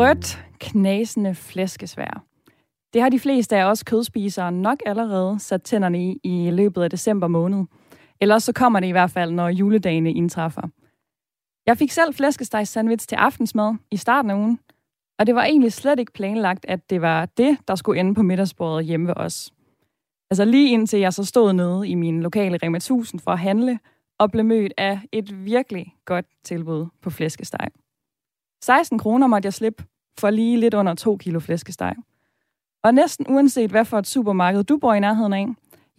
Rødt, knasende flæskesvær. Det har de fleste af os kødspisere nok allerede sat tænderne i i løbet af december måned. Ellers så kommer det i hvert fald, når juledagene indtræffer. Jeg fik selv flæskesteg sandwich til aftensmad i starten af ugen, og det var egentlig slet ikke planlagt, at det var det, der skulle ende på middagsbordet hjemme ved os. Altså lige indtil jeg så stod nede i min lokale Rema 1000 for at handle, og blev mødt af et virkelig godt tilbud på flæskesteg. 16 kroner måtte jeg slippe for lige lidt under 2 kilo flæskesteg. Og næsten uanset hvad for et supermarked du bor i nærheden af,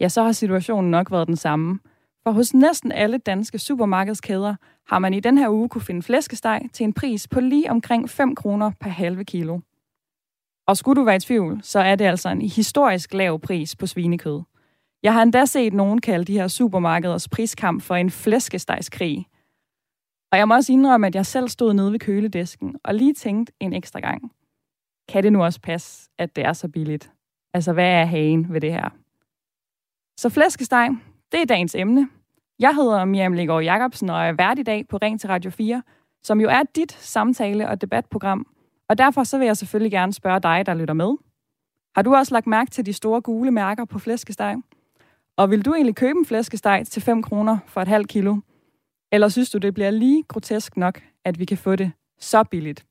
ja, så har situationen nok været den samme. For hos næsten alle danske supermarkedskæder har man i den her uge kunne finde flæskesteg til en pris på lige omkring 5 kroner per halve kilo. Og skulle du være i tvivl, så er det altså en historisk lav pris på svinekød. Jeg har endda set nogen kalde de her supermarkeders priskamp for en flæskestegskrig. Og jeg må også indrømme, at jeg selv stod nede ved køledisken og lige tænkte en ekstra gang. Kan det nu også passe, at det er så billigt? Altså, hvad er hagen ved det her? Så flæskesteg, det er dagens emne. Jeg hedder Miriam Legaard Jacobsen og er vært i dag på Ring til Radio 4, som jo er dit samtale- og debatprogram. Og derfor så vil jeg selvfølgelig gerne spørge dig, der lytter med. Har du også lagt mærke til de store gule mærker på flæskesteg? Og vil du egentlig købe en flæskesteg til 5 kroner for et halvt kilo? Eller synes du, det bliver lige grotesk nok, at vi kan få det så billigt?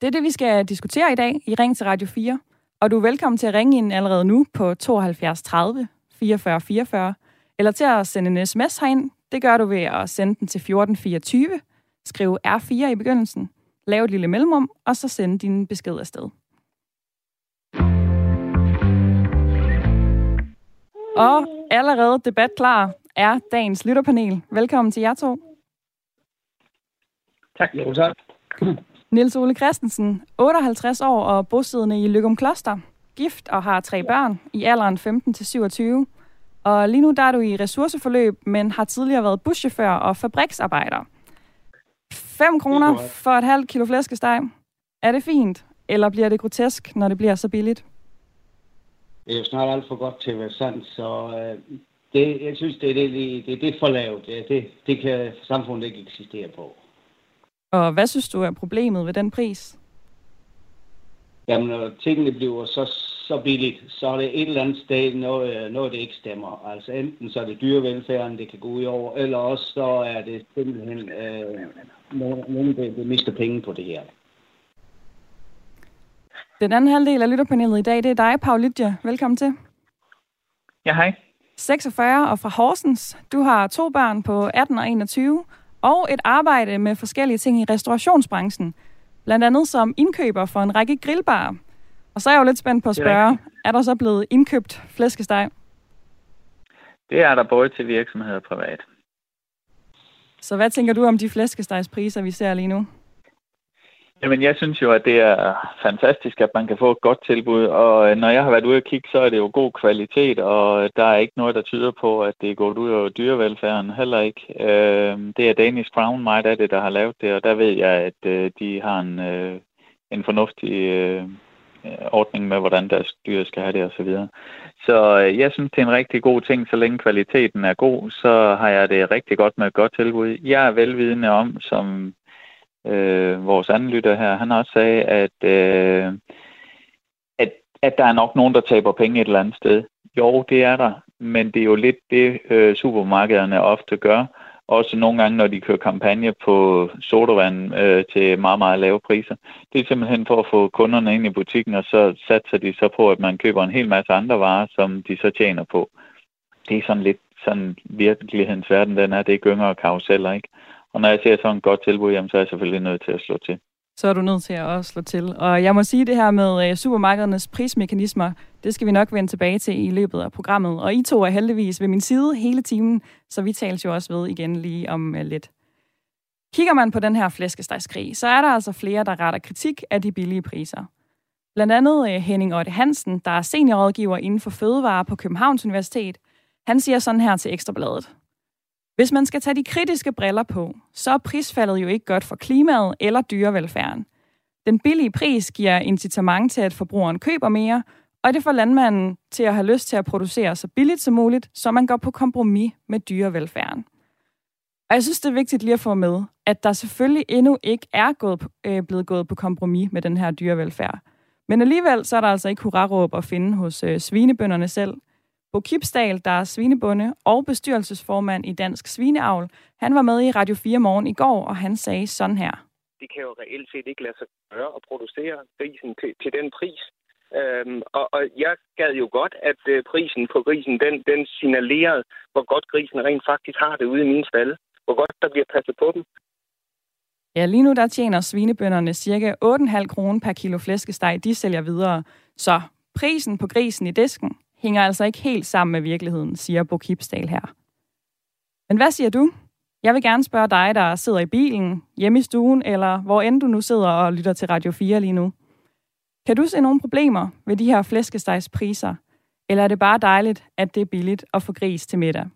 Det er det, vi skal diskutere i dag i Ring til Radio 4. Og du er velkommen til at ringe ind allerede nu på 72 30 44 44, eller til at sende en sms herind. Det gør du ved at sende den til 1424, skrive R4 i begyndelsen, lave et lille mellemrum, og så sende din besked afsted. Og allerede debat klar er dagens lytterpanel. Velkommen til jer to. Tak. Jo, tak. Niels Ole Christensen, 58 år og bosiddende i Lykum Kloster. Gift og har tre børn i alderen 15 til 27. Og lige nu der er du i ressourceforløb, men har tidligere været buschauffør og fabriksarbejder. 5 kroner for et halvt kilo flæskesteg. Er det fint, eller bliver det grotesk, når det bliver så billigt? Det er jo snart alt for godt til at være sandt, så øh, det, jeg synes, det er, det, det, det er for lavt. Det, det, det kan samfundet ikke eksistere på. Og hvad synes du er problemet ved den pris? Jamen, når tingene bliver så, så billigt, så er det et eller andet sted noget, noget, det ikke stemmer. Altså enten så er det dyrevelfærden, det kan gå ud over, eller også så er det simpelthen øh, nogen, der, der mister penge på det her. Den anden halvdel af lytterpanelet i dag, det er dig, Paul Lydia. Velkommen til. Ja, hej. 46 og fra Horsens. Du har to børn på 18 og 21, og et arbejde med forskellige ting i restaurationsbranchen. Blandt andet som indkøber for en række grillbarer. Og så er jeg jo lidt spændt på at spørge, er, er der så blevet indkøbt flæskesteg? Det er der både til virksomheder og privat. Så hvad tænker du om de flæskestegspriser, vi ser lige nu? Jamen, jeg synes jo, at det er fantastisk, at man kan få et godt tilbud, og øh, når jeg har været ude og kigge, så er det jo god kvalitet, og øh, der er ikke noget, der tyder på, at det er gået ud over dyrevelfærden, heller ikke. Øh, det er Danish Crown meget af det, der har lavet det, og der ved jeg, at øh, de har en, øh, en fornuftig ordning med, hvordan deres dyr skal have det osv. Så, så jeg synes, det er en rigtig god ting, så længe kvaliteten er god, så har jeg det rigtig godt med et godt tilbud. Jeg er velvidende om, som øh, vores anden lytter her, han også sagde, at, øh, at, at der er nok nogen, der taber penge et eller andet sted. Jo, det er der, men det er jo lidt det, øh, supermarkederne ofte gør. Også nogle gange, når de kører kampagne på sodavand øh, til meget, meget lave priser. Det er simpelthen for at få kunderne ind i butikken, og så satser de så på, at man køber en hel masse andre varer, som de så tjener på. Det er sådan lidt sådan virkelighedens verden, den er. Det er gynger og karuseller, ikke? Og når jeg ser sådan et godt tilbud, jamen, så er jeg selvfølgelig nødt til at slå til. Så er du nødt til at også slå til. Og jeg må sige det her med øh, supermarkedernes prismekanismer, det skal vi nok vende tilbage til i løbet af programmet. Og I to er heldigvis ved min side hele timen, så vi tales jo også ved igen lige om øh, lidt. Kigger man på den her flæskestegskrig, så er der altså flere, der retter kritik af de billige priser. Blandt andet øh, Henning Otte Hansen, der er seniorrådgiver inden for fødevare på Københavns Universitet. Han siger sådan her til Ekstrabladet. Hvis man skal tage de kritiske briller på, så er prisfaldet jo ikke godt for klimaet eller dyrevelfærden. Den billige pris giver incitament til, at forbrugeren køber mere, og det får landmanden til at have lyst til at producere så billigt som muligt, så man går på kompromis med dyrevelfærden. Og jeg synes, det er vigtigt lige at få med. at der selvfølgelig endnu ikke er gået, øh, blevet gået på kompromis med den her dyrevelfærd. Men alligevel så er der altså ikke hurraråb at finde hos øh, svinebønderne selv. Bo Kipsdal, der er svinebonde og bestyrelsesformand i Dansk Svineavl, han var med i Radio 4 morgen i går, og han sagde sådan her. Det kan jo reelt set ikke lade sig gøre at producere grisen til, til den pris. Øhm, og, og jeg gad jo godt, at øh, prisen på grisen, den, den signalerede, hvor godt grisen rent faktisk har det ude i min stald. Hvor godt der bliver passet på dem. Ja, lige nu der tjener svinebønderne cirka 8,5 kroner per kilo flæskesteg, de sælger videre. Så prisen på grisen i disken hænger altså ikke helt sammen med virkeligheden, siger Bo Kipsdal her. Men hvad siger du? Jeg vil gerne spørge dig, der sidder i bilen, hjemme i stuen, eller hvor end du nu sidder og lytter til Radio 4 lige nu. Kan du se nogle problemer ved de her flæskestegspriser? Eller er det bare dejligt, at det er billigt at få gris til middag?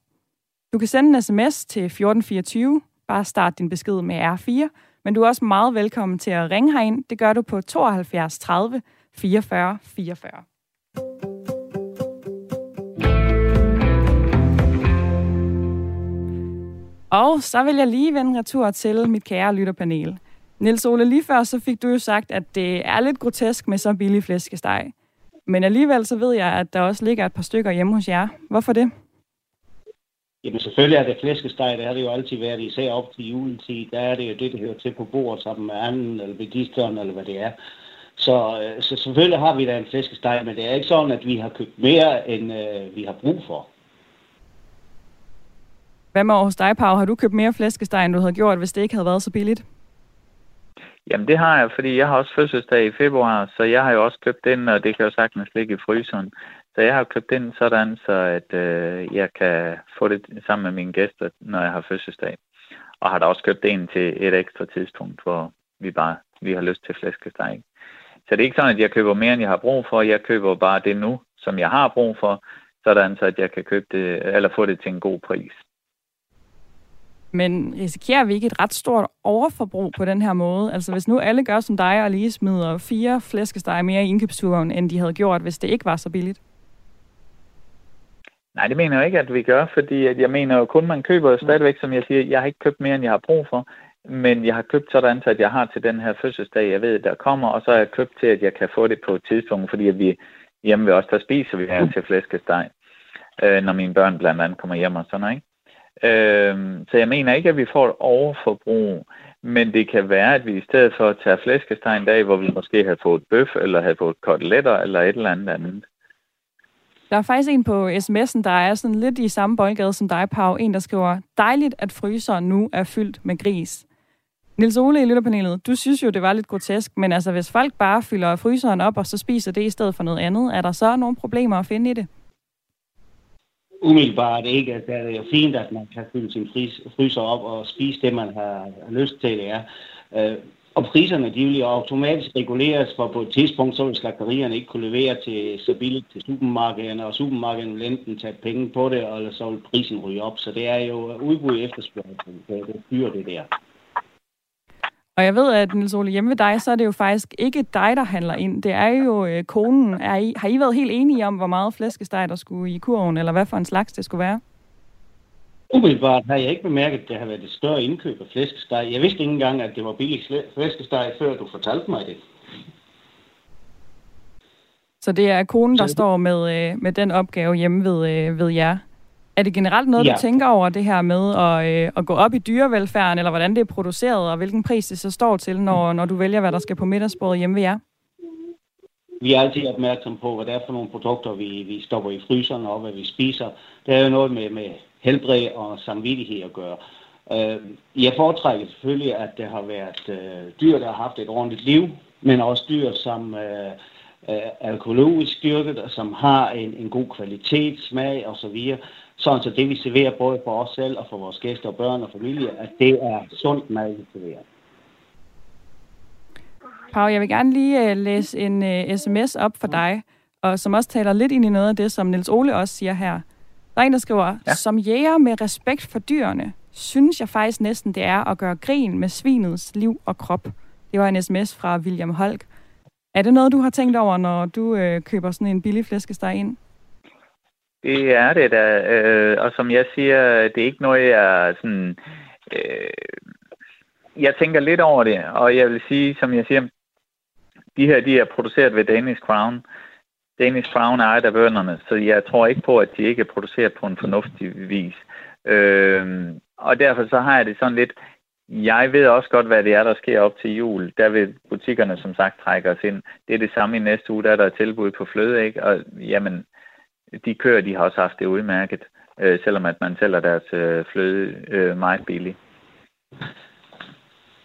Du kan sende en sms til 1424. Bare start din besked med R4. Men du er også meget velkommen til at ringe herind. Det gør du på 72 30 44 44. Og så vil jeg lige vende retur til mit kære lytterpanel. Nils Ole, lige før så fik du jo sagt, at det er lidt grotesk med så billig flæskesteg. Men alligevel så ved jeg, at der også ligger et par stykker hjemme hos jer. Hvorfor det? Jamen selvfølgelig er det flæskesteg, det har det jo altid været, især op til juletid. Der er det jo det, der hører til på bordet sammen med anden, eller begisteren, eller hvad det er. Så, øh, så selvfølgelig har vi da en flæskesteg, men det er ikke sådan, at vi har købt mere, end øh, vi har brug for. Hvad med hos dig, Pau? Har du købt mere flæskesteg, end du havde gjort, hvis det ikke havde været så billigt? Jamen det har jeg, fordi jeg har også fødselsdag i februar, så jeg har jo også købt den, og det kan jo sagtens ligge i fryseren. Så jeg har købt den sådan, så at øh, jeg kan få det sammen med mine gæster, når jeg har fødselsdag. Og har da også købt en til et ekstra tidspunkt, hvor vi bare vi har lyst til flæskesteg. Så det er ikke sådan, at jeg køber mere, end jeg har brug for. Jeg køber bare det nu, som jeg har brug for, sådan så at jeg kan købe det, eller få det til en god pris. Men risikerer vi ikke et ret stort overforbrug på den her måde? Altså hvis nu alle gør som dig og lige smider fire flæskesteg mere i indkøbsturen, end de havde gjort, hvis det ikke var så billigt? Nej, det mener jeg ikke, at vi gør, fordi at jeg mener jo kun, man køber stadigvæk, som jeg siger, jeg har ikke købt mere, end jeg har brug for, men jeg har købt sådan, at jeg har til den her fødselsdag, jeg ved, der kommer, og så har jeg købt til, at jeg kan få det på et tidspunkt, fordi at vi hjemme ved os, der spiser vi her til flæskesteg, øh, når mine børn blandt andet kommer hjem og sådan noget, ikke? Øh, så jeg mener ikke, at vi får et overforbrug, men det kan være, at vi i stedet for at tage flæskesteg en dag, hvor vi måske havde fået bøf, eller havde fået koteletter, eller et eller andet andet. Der er faktisk en på sms'en, der er sådan lidt i samme boldgade som dig, Pau. En, der skriver, dejligt, at fryseren nu er fyldt med gris. Nils Ole i lytterpanelet, du synes jo, det var lidt grotesk, men altså, hvis folk bare fylder fryseren op, og så spiser det i stedet for noget andet, er der så nogle problemer at finde i det? Umiddelbart ikke. Altså, Det er jo fint, at man kan fylde sin fryser op og spise det, man har lyst til. Det er. Øh, og priserne, de vil jo automatisk reguleres, for på et tidspunkt, så vil slagterierne ikke kunne levere til så billigt til supermarkederne, og supermarkederne vil enten tage penge på det, eller så vil prisen ryge op. Så det er jo udbud efterspørgsel. Det er det der. Og jeg ved, at Niels Ole, hjemme ved dig, så er det jo faktisk ikke dig, der handler ind. Det er jo øh, konen. Er I, har I været helt enige om, hvor meget flæskesteg der skulle i kurven, eller hvad for en slags det skulle være? Umiddelbart har jeg ikke bemærket, at det har været et større indkøb af flæskesteg. Jeg vidste ikke engang, at det var billig flæskesteg, før du fortalte mig det. Så det er konen, der står med, øh, med den opgave hjemme ved, øh, ved jer? Er det generelt noget, ja. du tænker over det her med at, øh, at gå op i dyrevelfærden, eller hvordan det er produceret, og hvilken pris det så står til, når, når du vælger, hvad der skal på middagsbordet hjemme ved jer? Vi er altid opmærksom på, hvad det er for nogle produkter, vi, vi stopper i fryseren, og hvad vi spiser. Det er jo noget med, med helbred og samvittighed at gøre. Øh, jeg foretrækker selvfølgelig, at det har været øh, dyr, der har haft et ordentligt liv, men også dyr, som øh, er økologisk dyrket, og som har en, en god kvalitet, smag osv., sådan så det vi serverer både for os selv og for vores gæster og børn og familie, at det er sundt mad, vi serverer. Pau, jeg vil gerne lige uh, læse en uh, øh, sms op for dig, og som også taler lidt ind i noget af det, som Nils Ole også siger her. Der er en, der skriver, ja. som jæger med respekt for dyrene, synes jeg faktisk næsten, det er at gøre grin med svinets liv og krop. Det var en sms fra William Holk. Er det noget, du har tænkt over, når du øh, køber sådan en billig flæskesteg ind? Det er det da, øh, og som jeg siger, det er ikke noget, jeg sådan... Øh, jeg tænker lidt over det, og jeg vil sige, som jeg siger, de her, de er produceret ved Danish Crown. Danish Crown er ejet af bønderne, så jeg tror ikke på, at de ikke er produceret på en fornuftig vis. Øh, og derfor så har jeg det sådan lidt, jeg ved også godt, hvad det er, der sker op til jul. Der vil butikkerne som sagt trække os ind. Det er det samme i næste uge, der er der tilbud på fløde, ikke? Og jamen, de kører, de har også haft det udmærket, øh, selvom at man sælger deres øh, fløde øh, meget billigt.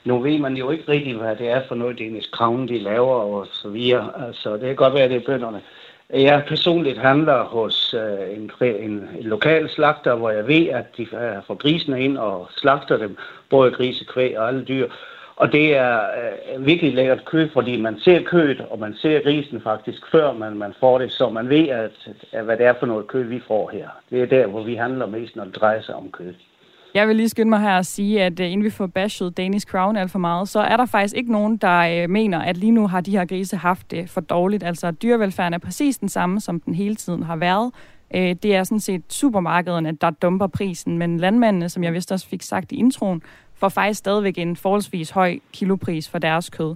Nu ved man jo ikke rigtig, hvad det er for noget, Dennis Crown de laver og så videre. Altså, det kan godt være, det er bønderne. Jeg personligt handler hos øh, en, en, en lokal slagter, hvor jeg ved, at de får grisene ind og slagter dem, både grise, kvæg og alle dyr. Og det er øh, virkelig lækkert kød, fordi man ser kødet, og man ser grisen faktisk, før man, man får det, så man ved, at, at, hvad det er for noget kød, vi får her. Det er der, hvor vi handler mest, når det drejer sig om kød. Jeg vil lige skynde mig her og sige, at øh, inden vi får bashed Danish Crown alt for meget, så er der faktisk ikke nogen, der øh, mener, at lige nu har de her grise haft det for dårligt. Altså dyrevelfærden er præcis den samme, som den hele tiden har været. Øh, det er sådan set supermarkederne, der dumper prisen, men landmændene, som jeg vist også fik sagt i introen, får faktisk stadigvæk en forholdsvis høj kilopris for deres kød.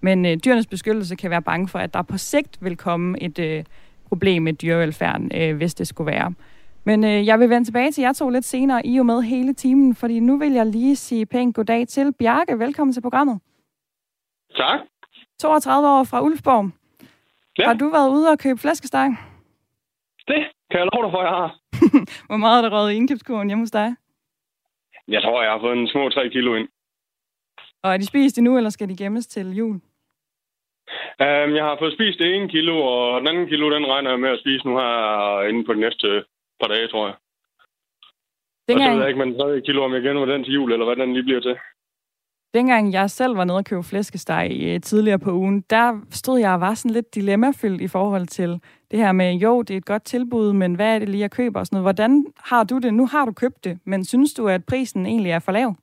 Men uh, dyrenes beskyttelse kan være bange for, at der på sigt vil komme et uh, problem med dyrevelfærden, uh, hvis det skulle være. Men øh, jeg vil vende tilbage til jer to lidt senere, I er jo med hele timen, fordi nu vil jeg lige sige pænt goddag til Bjarke. Velkommen til programmet. Tak. 32 år fra Ulfborg. Ja. Har du været ude og købe flæskesteg? Det kan jeg love dig for, jeg har. Hvor meget er der røget i indkøbskurven hjemme hos dig? Jeg tror, jeg har fået en små 3 kilo ind. Og er de spist endnu, eller skal de gemmes til jul? Um, jeg har fået spist ene kilo, og den anden kilo, den regner jeg med at spise nu her inden på de næste par dage, tror jeg. Dengang... Og så ved jeg ikke, man tredje kilo, om jeg gemmer den til jul, eller hvad den lige bliver til. Dengang jeg selv var nede og købe flæskesteg øh, tidligere på ugen, der stod jeg og var sådan lidt dilemmafyldt i forhold til det her med, jo, det er et godt tilbud, men hvad er det lige, jeg køber og sådan noget. Hvordan har du det? Nu har du købt det, men synes du, at prisen egentlig er for lav?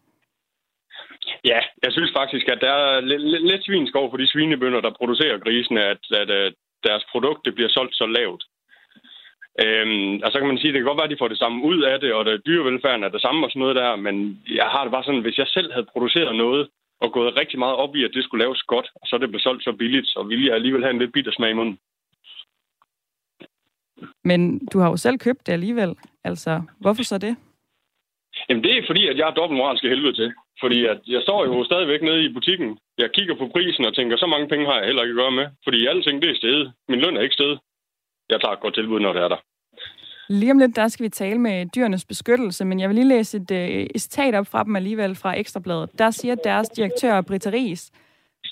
Ja, jeg synes faktisk, at der er lidt, lidt svinskov for de svinebønder, der producerer grisene, at, at, at deres produkt det bliver solgt så lavt. Øhm, og så kan man sige, at det kan godt være, at de får det samme ud af det, og det dyrevelfærden er det samme og sådan noget der, men jeg har det bare sådan, hvis jeg selv havde produceret noget, og gået rigtig meget op i, at det skulle laves godt, og så det blev solgt så billigt, så ville jeg alligevel have en lidt bitter smag i munden. Men du har jo selv købt det alligevel. Altså, hvorfor så det? Jamen, det er fordi, at jeg er dobbeltmoralsk helvede til. Fordi at jeg står jo stadigvæk nede i butikken. Jeg kigger på prisen og tænker, så mange penge har jeg heller ikke at gøre med. Fordi alting det er stedet. Min løn er ikke stedet jeg tager et godt tilbud, når det er der. Lige om lidt, der skal vi tale med dyrenes beskyttelse, men jeg vil lige læse et, øh, et citat op fra dem alligevel fra Ekstrabladet. Der siger deres direktør, Britta Ries,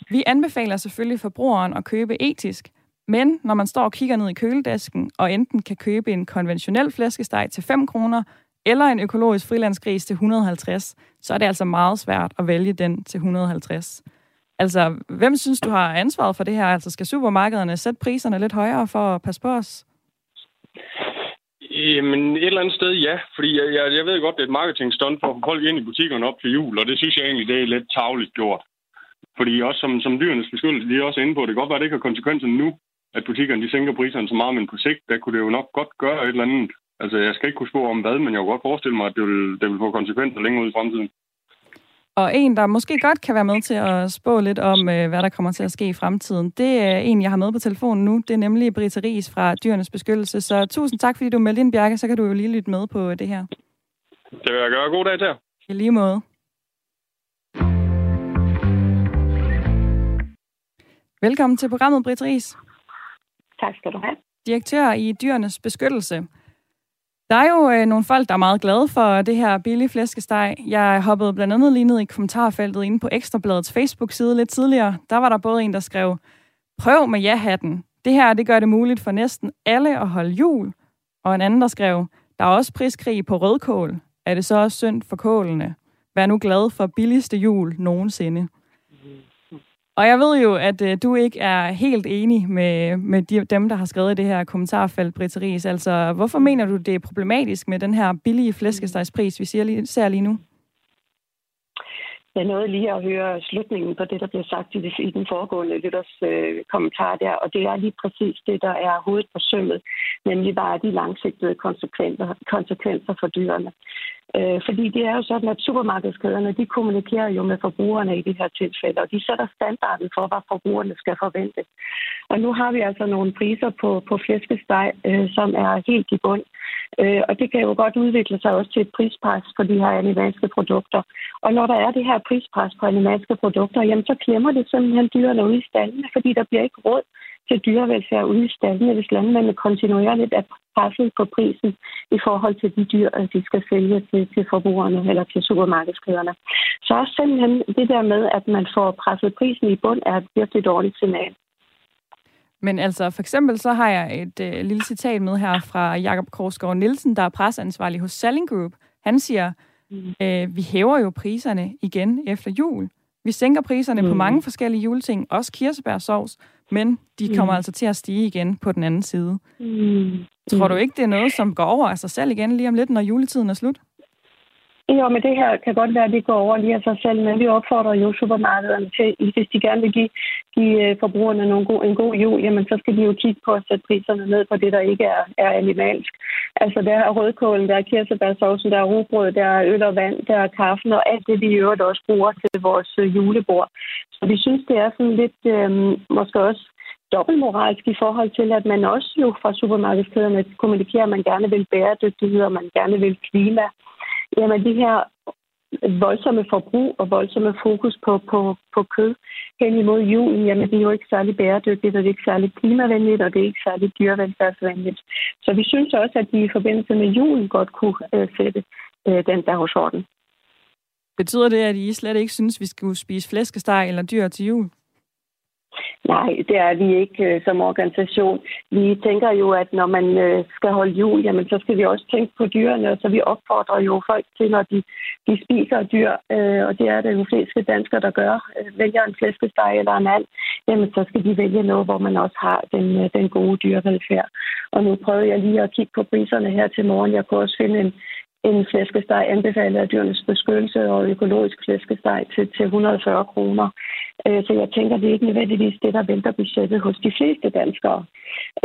vi anbefaler selvfølgelig forbrugeren at købe etisk, men når man står og kigger ned i køledasken, og enten kan købe en konventionel flæskesteg til 5 kroner, eller en økologisk frilandsgris til 150, så er det altså meget svært at vælge den til 150. Altså, hvem synes du har ansvaret for det her? Altså, skal supermarkederne sætte priserne lidt højere for at passe på os? Jamen, et eller andet sted, ja. Fordi jeg, jeg, jeg ved godt, det er et marketingstunt for at få folk ind i butikkerne op til jul, og det synes jeg egentlig, det er lidt tavligt gjort. Fordi også som, som dyrenes beskyttelse, de er også inde på, det kan godt være, det ikke har konsekvenser nu, at butikkerne de sænker priserne så meget, men på sigt, der kunne det jo nok godt gøre et eller andet. Altså, jeg skal ikke kunne spå om hvad, men jeg kunne godt forestille mig, at det vil, det vil få konsekvenser længere ud i fremtiden. Og en, der måske godt kan være med til at spå lidt om, øh, hvad der kommer til at ske i fremtiden, det er en, jeg har med på telefonen nu. Det er nemlig Britta Ries fra Dyrenes Beskyttelse. Så tusind tak, fordi du meldte ind, Bjarke. Så kan du jo lige lytte med på det her. Det vil jeg gøre. God dag til jer. I lige måde. Velkommen til programmet, Britta Ries. Tak skal du have. Direktør i Dyrenes Beskyttelse. Der er jo øh, nogle folk, der er meget glade for det her billige flæskesteg. Jeg hoppede blandt andet lige ned i kommentarfeltet inde på Ekstrabladets Facebook-side lidt tidligere. Der var der både en, der skrev, prøv med ja-hatten. Det her det gør det muligt for næsten alle at holde jul. Og en anden, der skrev, der er også priskrig på rødkål. Er det så også synd for kålene? Vær nu glad for billigste jul nogensinde. Og jeg ved jo, at øh, du ikke er helt enig med, med de, dem, der har skrevet det her kommentarfelt, Britta Ries. Altså, hvorfor mener du, det er problematisk med den her billige flæskestegspris, vi ser lige, ser lige nu? Jeg nåede lige at høre slutningen på det, der blev sagt i, det, i den foregående lytters øh, kommentar der, og det er lige præcis det, der er hovedet på sømmet, nemlig bare de langsigtede konsekvenser, konsekvenser for dyrene. Øh, fordi det er jo sådan, at supermarkedskæderne, de kommunikerer jo med forbrugerne i de her tilfælde, og de sætter standarden for, hvad forbrugerne skal forvente. Og nu har vi altså nogle priser på, på flæskesteg, øh, som er helt i bund. Øh, og det kan jo godt udvikle sig også til et prispres på de her animalske produkter. Og når der er det her prispres på animalske produkter, jamen så klemmer det simpelthen dyrene ude i stallene, fordi der bliver ikke råd til dyrevelfærd ude i stallene, hvis landmændene kontinuerligt er presset på prisen i forhold til de dyr, de skal sælge til, til forbrugerne eller til supermarkedskæderne. Så også simpelthen det der med, at man får presset prisen i bund, er et virkelig dårligt signal. Men altså, for eksempel så har jeg et øh, lille citat med her fra Jakob Korsgaard Nielsen, der er presansvarlig hos Selling Group. Han siger, mm. øh, vi hæver jo priserne igen efter jul. Vi sænker priserne mm. på mange forskellige juleting, også kirsebærsovs, men de kommer mm. altså til at stige igen på den anden side. Mm. Tror du ikke, det er noget, som går over af sig selv igen lige om lidt, når juletiden er slut? Jo, men det her kan godt være, at det går over lige af sig selv, men vi opfordrer jo supermarkederne til, hvis de gerne vil give, give øh, forbrugerne nogle god, en god jul, jamen så skal de jo kigge på at sætte priserne ned på det, der ikke er, er animalsk. Altså der er rødkålen, der er kirsebærsovsen, der er rugbrød, der er øl og vand, der er kaffen og alt det, vi i øvrigt også bruger til vores øh, julebord. Så vi synes, det er sådan lidt, øh, måske også dobbeltmoralsk i forhold til, at man også jo fra supermarkedskæderne kommunikerer, at man gerne vil bæredygtighed, og man gerne vil klima. Jamen de her voldsomme forbrug og voldsomme fokus på, på, på kød hen imod julen, jamen det er jo ikke særlig bæredygtigt, og det er ikke særlig klimavenligt, og det er ikke særlig dyrevelfærdsvenligt. Så vi synes også, at de i forbindelse med julen godt kunne øh, sætte øh, den der hos orden. Betyder det, at I slet ikke synes, vi skulle spise flæskesteg eller dyr til jul? Nej, det er vi ikke øh, som organisation. Vi tænker jo, at når man øh, skal holde jul, jamen, så skal vi også tænke på dyrene, så vi opfordrer jo folk til, når de, de spiser dyr, øh, og det er det jo fleste danskere, der gør, øh, vælger en flæskesteg eller en and, jamen så skal de vælge noget, hvor man også har den, øh, den gode dyrevelfærd. Og nu prøvede jeg lige at kigge på priserne her til morgen. Jeg kunne også finde en, en flæskesteg anbefalet af dyrenes beskyttelse og økologisk flæskesteg til, til 140 kroner. Øh, så jeg tænker, det er ikke nødvendigvis det, der vælter budgettet hos de fleste danskere.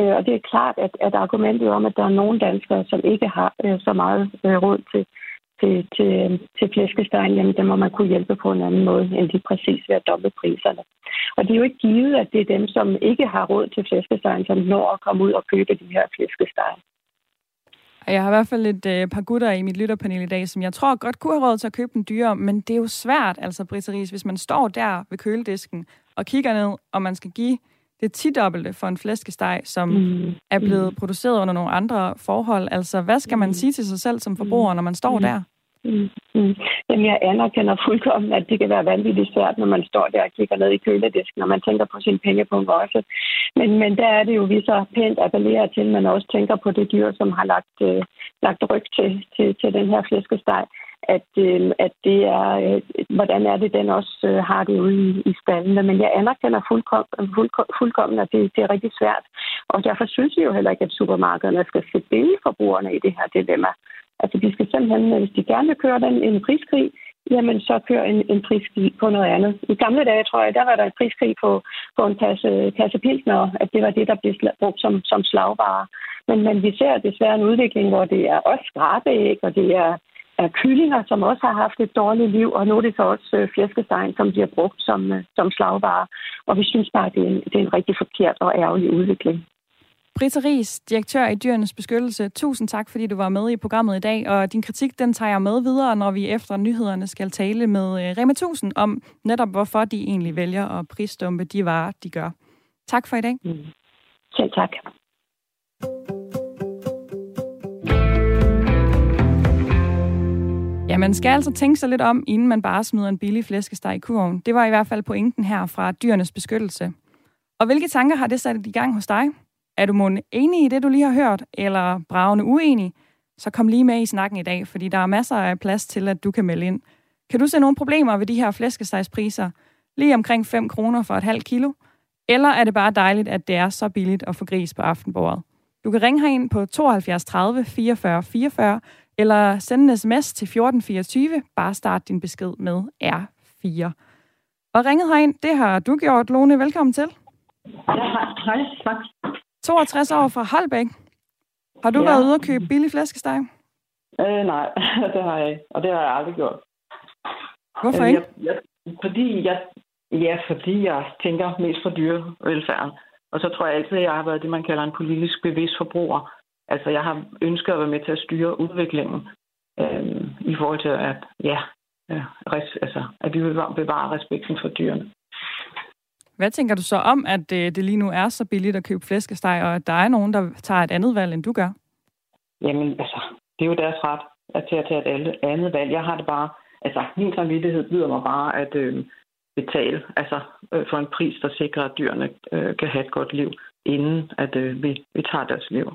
Øh, og det er klart, at, at argumentet om, at der er nogle danskere, som ikke har øh, så meget råd til, til, til, til flæskestegen, jamen der må man kunne hjælpe på en anden måde, end lige præcis ved at doble priserne. Og det er jo ikke givet, at det er dem, som ikke har råd til flæskestegen, som når at komme ud og købe de her flæskestegen. Jeg har i hvert fald et øh, par gutter i mit lytterpanel i dag, som jeg tror godt kunne have råd til at købe den dyre, men det er jo svært, altså Britta Ries, hvis man står der ved køledisken og kigger ned, og man skal give det tidobbelte for en flæskesteg, som mm. er blevet produceret under nogle andre forhold. Altså, hvad skal man mm. sige til sig selv som forbruger, når man står mm. der? Mm. Mm. Jamen, jeg anerkender fuldkommen, at det kan være vanvittigt svært, når man står der og kigger ned i køledisken, og man tænker på sin pengepunkt også. Men, men der er det jo, vi så pænt appellerer til, at man også tænker på det dyr, som har lagt, øh, lagt ryg til, til, til den her flæskesteg at, øh, at det er, øh, hvordan er det, den også øh, har det ude i, i stallene. Men jeg anerkender fuldkommen, fuldkommen, fuldkommen at det, det er rigtig svært. Og derfor synes jeg jo heller ikke, at supermarkederne skal sætte forbrugerne i det her dilemma. Altså, de skal simpelthen, øh, hvis de gerne vil køre den en priskrig, jamen så kører en, en priskrig på noget andet. I gamle dage, tror jeg, der var der en priskrig på, på en kasse, kasse pilsner, at det var det, der blev brugt som, som slagvare. Men, men vi ser desværre en udvikling, hvor det er også skrabeæg, og det er, er kyllinger, som også har haft et dårligt liv, og nu er det så også øh, flæskestegen, som bliver brugt som, øh, som slagvare. Og vi synes bare, at det er en, det er en rigtig forkert og ærgerlig udvikling. Britta Ries, direktør i Dyrenes Beskyttelse. Tusind tak, fordi du var med i programmet i dag, og din kritik, den tager jeg med videre, når vi efter nyhederne skal tale med øh, Rema 1000 om netop, hvorfor de egentlig vælger at prisdumpe de varer, de gør. Tak for i dag. Mm. Selv tak. Ja, man skal altså tænke sig lidt om, inden man bare smider en billig flæskesteg i kurven. Det var i hvert fald pointen her fra Dyrenes Beskyttelse. Og hvilke tanker har det sat i gang hos dig? Er du måske enig i det, du lige har hørt, eller bravende uenig? Så kom lige med i snakken i dag, fordi der er masser af plads til, at du kan melde ind. Kan du se nogle problemer ved de her flæskestegspriser? Lige omkring 5 kroner for et halvt kilo? Eller er det bare dejligt, at det er så billigt at få gris på aftenbordet? Du kan ringe herind på 72 30 44 44, eller sende en sms til 1424. Bare start din besked med R4. Og ringet herind, det har du gjort, Lone. Velkommen til. Ja, hej. Tak. 62 år fra Holbæk. Har du ja. været ude og købe billig flæskesteg? Øh, nej, det har jeg ikke. Og det har jeg aldrig gjort. Hvorfor Øh, ikke? Jeg, jeg, fordi jeg, ja, fordi jeg tænker mest for dyrevelfærden. Og så tror jeg altid, at jeg har været det, man kalder en politisk bevidst forbruger. Altså, jeg har ønsket at være med til at styre udviklingen øh, i forhold til, at, ja, ja res, altså, at vi vil bevare respekten for dyrene. Hvad tænker du så om, at øh, det lige nu er så billigt at købe flæskesteg, og at der er nogen, der tager et andet valg, end du gør? Jamen, altså, det er jo deres ret at til at tage et alle- andet valg. Jeg har det bare, altså, min samvittighed byder mig bare at øh, betale altså, øh, for en pris, der sikrer, at dyrene øh, kan have et godt liv, inden at øh, vi, vi tager deres liv.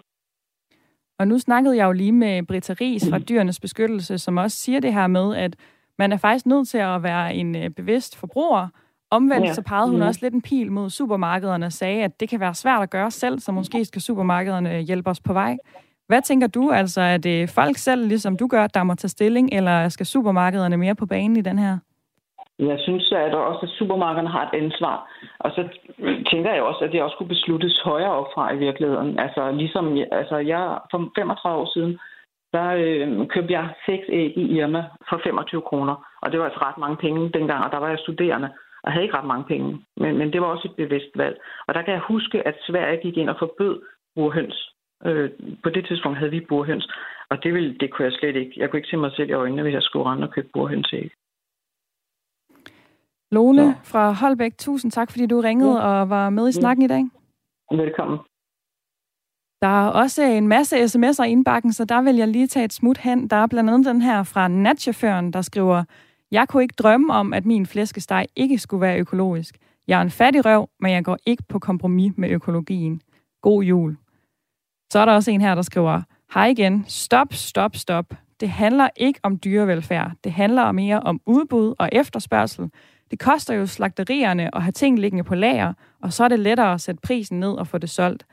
Og nu snakkede jeg jo lige med Britta Ries fra Dyrenes Beskyttelse, som også siger det her med, at man er faktisk nødt til at være en øh, bevidst forbruger. Omvendt Ja. så pegede hun Mhm. også lidt en pil mod supermarkederne og sagde, at det kan være svært at gøre selv, så måske skal supermarkederne hjælpe os på vej. Hvad tænker du altså, er det folk selv, ligesom du gør, der må tage stilling, eller skal supermarkederne mere på banen i den her? Jeg synes at også, at supermarkederne har et ansvar. Og så tænker jeg også, at det også kunne besluttes højere op fra i virkeligheden. Altså ligesom, altså jeg, for 35 år siden, der øh, købte jeg seks æg i Irma for 25 kroner. Og det var altså ret mange penge dengang, og der var jeg studerende og havde ikke ret mange penge. Men, men det var også et bevidst valg. Og der kan jeg huske, at Sverige gik ind og forbød burhøns. Øh, på det tidspunkt havde vi burhøns, og det, ville, det kunne jeg slet ikke. Jeg kunne ikke se mig selv i øjnene, hvis jeg skulle rende og købe burhønsæg. Lone Så. fra Holbæk, tusind tak, fordi du ringede Ja. og var med i snakken i dag. Velkommen. Der er også en masse sms'er i indbakken, så der vil jeg lige tage et smut hen. Der er blandt andet den her fra natchaufføren, der skriver, jeg kunne ikke drømme om, at min flæskesteg ikke skulle være økologisk. Jeg er en fattig røv, men jeg går ikke på kompromis med økologien. God jul. Så er der også en her, der skriver, Hej igen. Stop, stop, stop. Det handler ikke om dyrevelfærd. Det handler mere om udbud og efterspørgsel. Det koster jo slagterierne at have ting liggende på lager, og så er det lettere at sætte prisen ned og få det solgt.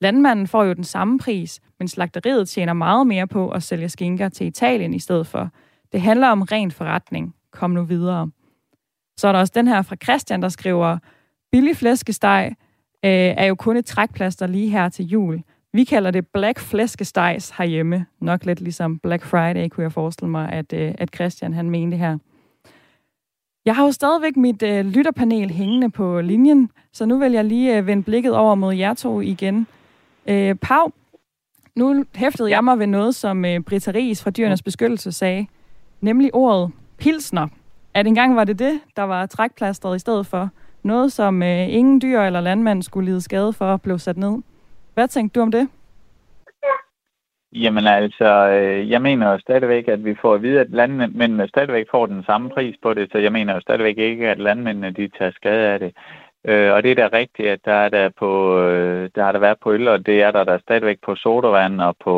Landmanden får jo den samme pris, men slagteriet tjener meget mere på at sælge skinker til Italien i stedet for. Det handler om ren forretning. Kom nu videre. Så er der også den her fra Christian, der skriver, billig flæskesteg øh, er jo kun et trækplaster lige her til jul. Vi kalder det Black Flæskestegs herhjemme. Nok lidt ligesom Black Friday, kunne jeg forestille mig, at, øh, at Christian han mente her. Jeg har jo stadigvæk mit øh, lytterpanel hængende på linjen, så nu vil jeg lige øh, vende blikket over mod jer to igen. Øh, Pau, nu hæftede jeg mig ved noget, som øh, Britta Ries fra Dyrenes Beskyttelse sagde, nemlig ordet pilsner. At engang var det det, der var trækplasteret i stedet for. Noget, som øh, ingen dyr eller landmand skulle lide skade for, blev sat ned. Hvad tænkte du om det? Jamen altså, øh, jeg mener jo stadigvæk, at vi får at vide, at landmændene stadigvæk får den samme pris på det, så jeg mener jo stadigvæk ikke, at landmændene de tager skade af det. Øh, og det er da rigtigt, at der er der på, øh, der har der været på øl, og det er der, der stadigvæk på sodavand og på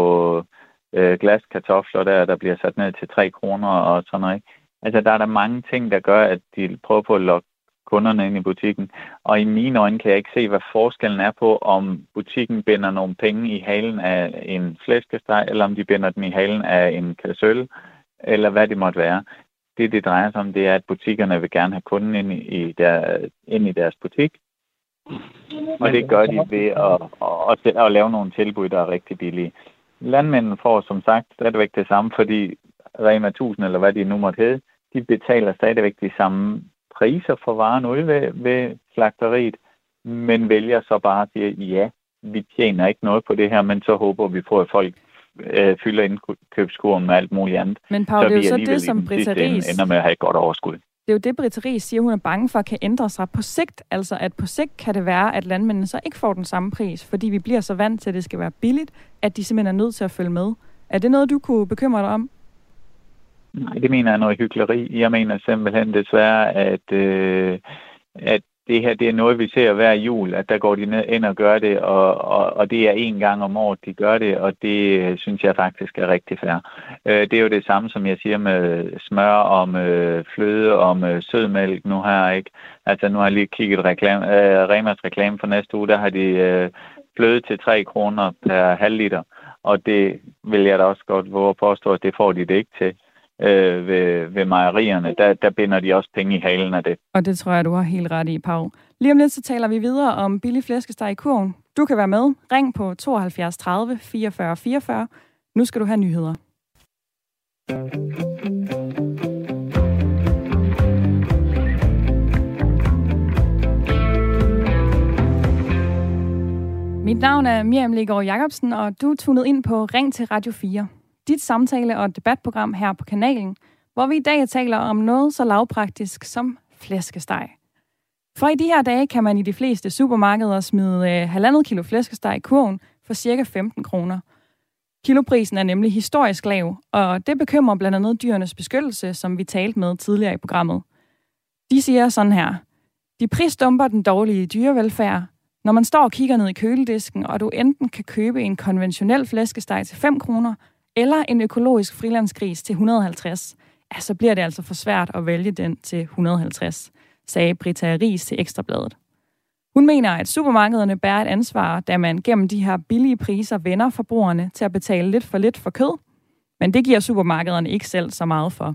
øh, glaskartofler, der, der bliver sat ned til 3 kroner og sådan noget. Altså, der er der mange ting, der gør, at de prøver på at lokke kunderne ind i butikken. Og i mine øjne kan jeg ikke se, hvad forskellen er på, om butikken binder nogle penge i halen af en flæskesteg, eller om de binder den i halen af en kassøl, eller hvad det måtte være. Det, det drejer sig om, det er, at butikkerne vil gerne have kunden ind i, der, ind i deres butik. Og det gør de ved at, at, at, at lave nogle tilbud, der er rigtig billige. Landmændene får som sagt stadigvæk det samme, fordi Rema 1000, eller hvad de nu måtte hedde, de betaler stadigvæk de samme priser for varen ude ved, ved slagteriet, men vælger så bare at sige, ja, vi tjener ikke noget på det her, men så håber vi på, at folk øh, fylder indkøbskurven med alt muligt andet. Men Pau, så det er jo så det, som Britta Ries... ender med at have et godt overskud. Det er jo det, Britta Ries siger, hun er bange for, kan ændre sig på sigt. Altså, at på sigt kan det være, at landmændene så ikke får den samme pris, fordi vi bliver så vant til, at det skal være billigt, at de simpelthen er nødt til at følge med. Er det noget, du kunne bekymre dig om? Nej, det mener jeg noget hyggeleri. Jeg mener simpelthen desværre, at, øh, at det her det er noget, vi ser hver jul, at der går de ned ind og gør det, og, og, og det er en gang om året, de gør det, og det øh, synes jeg faktisk er rigtig fair. Øh, det er jo det samme, som jeg siger med smør, om øh, fløde, om øh, sødmælk nu her, ikke? Altså nu har jeg lige kigget reklame, øh, Remas reklame for næste uge, der har de øh, fløde til 3 kroner per halv liter, og det vil jeg da også godt våge at påstå, at det får de det ikke til øh, ved, ved mejerierne, der, der binder de også penge i halen af det. Og det tror jeg, du har helt ret i, Pau. Lige om lidt, så taler vi videre om billig flæskesteg i kurven. Du kan være med. Ring på 72 30 44 44. Nu skal du have nyheder. Mit navn er Miriam Legaard Jacobsen, og du er tunet ind på Ring til Radio 4. Dit samtale- og debatprogram her på kanalen, hvor vi i dag taler om noget så lavpraktisk som flæskesteg. For i de her dage kan man i de fleste supermarkeder smide øh, halvandet kilo flæskesteg i kurven for cirka 15 kroner. Kiloprisen er nemlig historisk lav, og det bekymrer blandt andet dyrenes beskyttelse, som vi talte med tidligere i programmet. De siger sådan her. De prisdumper den dårlige dyrevelfærd, når man står og kigger ned i køledisken, og du enten kan købe en konventionel flæskesteg til 5 kroner, eller en økologisk frilandsgris til 150, ja, så bliver det altså for svært at vælge den til 150, sagde Britta Ries til Ekstrabladet. Hun mener, at supermarkederne bærer et ansvar, da man gennem de her billige priser vender forbrugerne til at betale lidt for lidt for kød, men det giver supermarkederne ikke selv så meget for.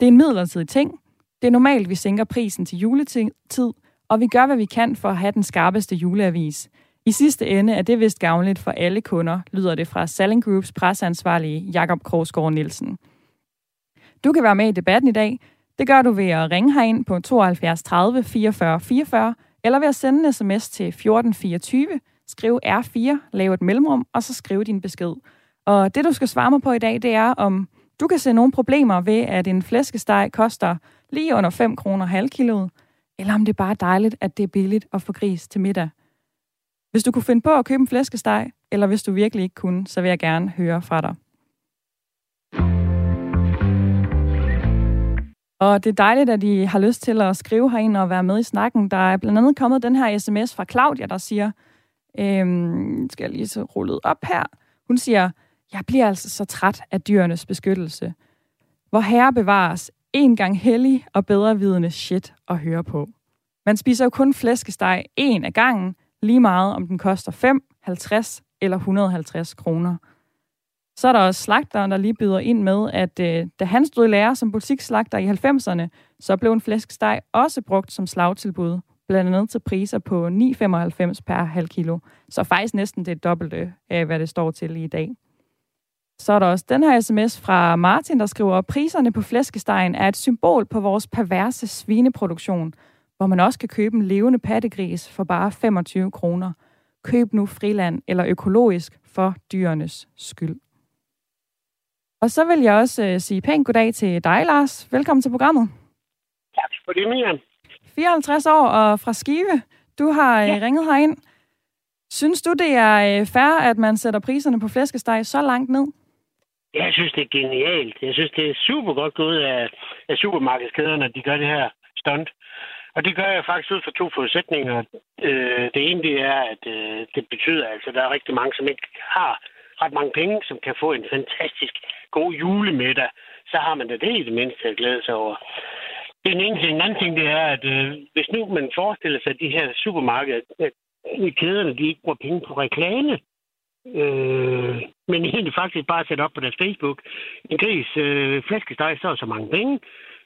Det er en midlertidig ting. Det er normalt, vi sænker prisen til juletid, og vi gør, hvad vi kan for at have den skarpeste juleavis. I sidste ende er det vist gavnligt for alle kunder, lyder det fra Selling Groups presseansvarlige Jakob Krogsgaard Nielsen. Du kan være med i debatten i dag. Det gør du ved at ringe herind på 72 30 44 44, eller ved at sende en sms til 1424, skriv R4, lav et mellemrum, og så skriv din besked. Og det, du skal svare mig på i dag, det er, om du kan se nogle problemer ved, at en flæskesteg koster lige under 5 kroner halvkiloet, eller om det er bare dejligt, at det er billigt at få gris til middag. Hvis du kunne finde på at købe en flæskesteg, eller hvis du virkelig ikke kunne, så vil jeg gerne høre fra dig. Og det er dejligt, at I har lyst til at skrive herind og være med i snakken. Der er blandt andet kommet den her sms fra Claudia, der siger, øhm, skal jeg lige så rullet op her. Hun siger, jeg bliver altså så træt af dyrenes beskyttelse. Hvor herre bevares en gang hellig og bedrevidende shit at høre på. Man spiser jo kun flæskesteg en af gangen, lige meget om den koster 5, 50 eller 150 kroner. Så er der også slagteren, der lige byder ind med, at øh, da han stod i lære som butikslagter i 90'erne, så blev en flæskesteg også brugt som slagtilbud, blandt andet til priser på 9,95 per halv kilo. Så faktisk næsten det dobbelte af, hvad det står til i dag. Så er der også den her sms fra Martin, der skriver, at priserne på flæskestegen er et symbol på vores perverse svineproduktion, hvor man også kan købe en levende pattegris for bare 25 kroner. Køb nu friland eller økologisk for dyrenes skyld. Og så vil jeg også uh, sige pænt goddag til dig, Lars. Velkommen til programmet. Tak for det, Miriam. 54 år og fra Skive. Du har uh, ja. ringet herind. Synes du, det er uh, fair, at man sætter priserne på flæskesteg så langt ned? Jeg synes, det er genialt. Jeg synes, det er super godt gået af, af supermarkedskæderne, at de gør det her stunt. Og det gør jeg faktisk ud fra to forudsætninger. Øh, det ene det er, at øh, det betyder, altså, at der er rigtig mange, som ikke har ret mange penge, som kan få en fantastisk god julemiddag. Så har man da det i det mindste at glæde sig over. Den ene ting. Den anden ting, det er, at øh, hvis nu man forestiller sig, at de her supermarkeder, at kæderne, de ikke bruger penge på reklame, øh, men egentlig faktisk bare sætter op på deres Facebook. En gris øh, flæskesteg, så så mange penge.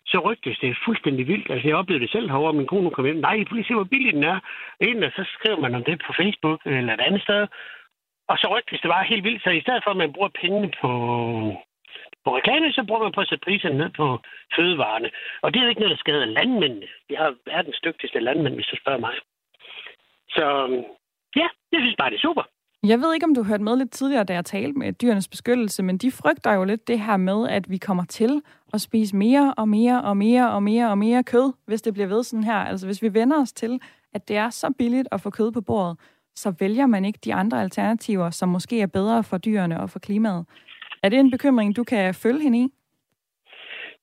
Så rygtes det fuldstændig vildt. Altså, jeg oplevede det selv herovre, min kone kom hjem. Nej, prøv lige se, hvor billig den er. Inden, så skriver man om det på Facebook eller et andet sted. Og så rygtes det bare helt vildt. Så i stedet for, at man bruger pengene på, på reklame, så bruger man på at sætte priserne ned på fødevarene. Og det er jo ikke noget, der skader landmændene. Vi har verdens dygtigste landmænd, hvis du spørger mig. Så ja, jeg synes bare, det er super. Jeg ved ikke, om du hørte med lidt tidligere, da jeg talte med dyrenes beskyttelse, men de frygter jo lidt det her med, at vi kommer til at spise mere og mere og mere og mere og mere kød, hvis det bliver ved sådan her. Altså hvis vi vender os til, at det er så billigt at få kød på bordet, så vælger man ikke de andre alternativer, som måske er bedre for dyrene og for klimaet. Er det en bekymring, du kan følge hende i?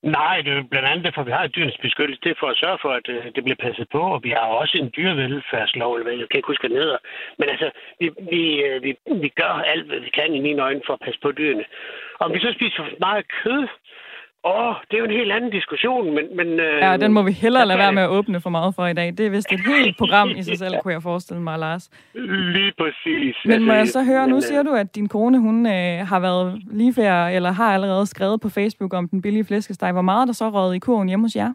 Nej, det er blandt andet derfor, vi har et dyrenes beskyttelse. Det er for at sørge for, at øh, det bliver passet på, og vi har også en dyrevelfærdslov, eller hvad jeg kan ikke huske ned. Men altså, vi, vi, øh, vi, vi gør alt, hvad vi kan i mine øjne for at passe på dyrene. Om vi så spiser for meget kød, Åh, oh, det er jo en helt anden diskussion, men... men øh, ja, den må vi hellere lade være med at åbne for meget for i dag. Det er vist et helt program i sig selv, kunne jeg forestille mig, Lars. Lige præcis. Men må jeg så høre, nu siger du, at din kone, hun øh, har været lige før, eller har allerede skrevet på Facebook om den billige flæskesteg. Hvor meget er der så røget i kurven hjemme hos jer?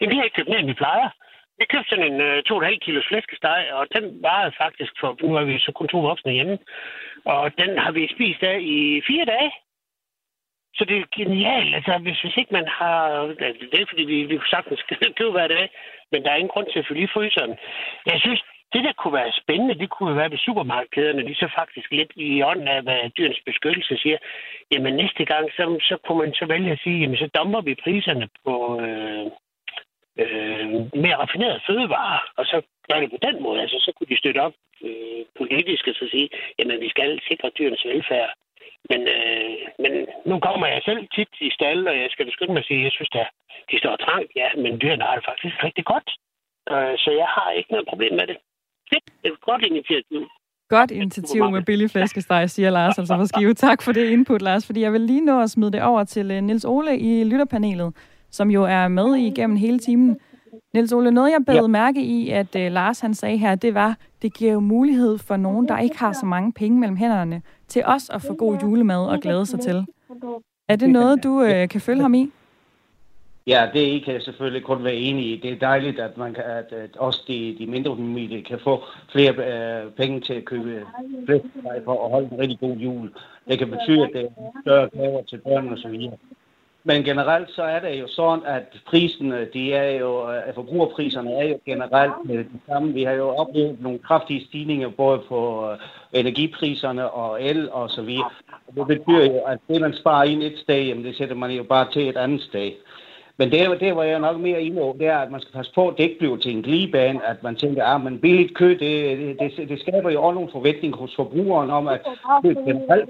Jamen, vi har ikke købt mere, end vi plejer. Vi købte sådan en øh, 2,5 kilos flæskesteg, og den varede faktisk for, nu er vi så kun to voksne hjemme, og den har vi spist af i fire dage. Så det er genialt. Altså, hvis, hvis ikke man har... Det er fordi, vi, vi sagtens skal købe hver dag, men der er ingen grund til at fylde i fryseren. Jeg synes, det, der kunne være spændende, det kunne være, hvis supermarkederne, de så faktisk lidt i ånden af, hvad dyrens beskyttelse siger, jamen næste gang, så, så kunne man så vælge at sige, jamen så dommer vi priserne på øh, øh, mere raffinerede fødevarer, og så gør det på den måde. Altså, så kunne de støtte op øh, politisk og så sige, jamen vi skal sikre dyrens velfærd. Men, øh, men nu kommer jeg selv tit i stald, og jeg skal skynde mig at sige, at jeg synes, at de står trangt, ja, men dyrene har det faktisk rigtig godt. Øh, så jeg har ikke noget problem med det. Det er et godt initiativ. Godt initiativ med billig flæskesteg, siger Lars altså for Skive. Tak for det input, Lars, fordi jeg vil lige nå at smide det over til øh, Nils Ole i lytterpanelet, som jo er med igennem hele timen. Niels Ole, noget jeg bed ja. mærke i, at uh, Lars han sagde her, det var, det giver jo mulighed for nogen, der ikke har så mange penge mellem hænderne, til os at få god julemad og glæde sig til. Er det noget, du uh, kan følge ham i? Ja, det kan jeg selvfølgelig kun være enig i. Det er dejligt, at man kan, at, at også de, de mindre familier kan få flere øh, penge til at købe flæskesteg for at holde en rigtig god jul. Det kan betyde, at det er større gaver til børn og så videre. Men generelt så er det jo sådan, at priserne, de er jo, at forbrugerpriserne er jo generelt det samme. Vi har jo oplevet nogle kraftige stigninger både på øh, energipriserne og el og så videre. Det betyder jo, at det man sparer ind et sted, jamen det sætter man jo bare til et andet sted. Men det, det var jeg nok mere inde det er, at man skal passe på, at det ikke bliver til en glidebane, at man tænker, at ah, men billigt kød, det, det, det, det skaber jo også nogle forventninger hos forbrugeren om, at det er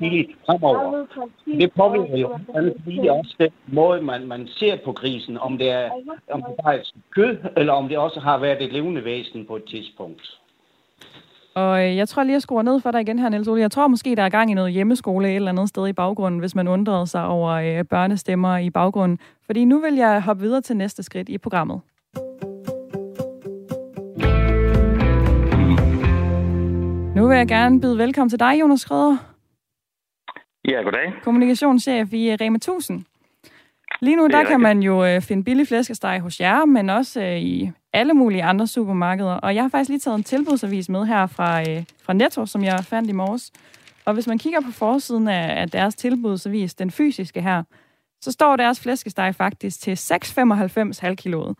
billigt fremover. Det påvirker jo lige også den måde, man, man ser på krisen, om det er, om det er et kød, eller om det også har været et levende væsen på et tidspunkt. Og øh, jeg tror lige, at skrue ned for dig igen her, Niels Ole. Jeg tror måske, der er gang i noget hjemmeskole et eller andet sted i baggrunden, hvis man undrede sig over øh, børnestemmer i baggrunden. Fordi nu vil jeg hoppe videre til næste skridt i programmet. Nu vil jeg gerne byde velkommen til dig, Jonas Schrøder. Ja, goddag. Kommunikationschef i Rema 1000. Lige nu, der kan man jo øh, finde billig flæskesteg hos jer, men også øh, i alle mulige andre supermarkeder. Og jeg har faktisk lige taget en tilbudsavis med her fra, øh, fra Netto, som jeg fandt i morges. Og hvis man kigger på forsiden af, af deres tilbudsavis, den fysiske her, så står deres flæskesteg faktisk til 6,95 halvkiloet.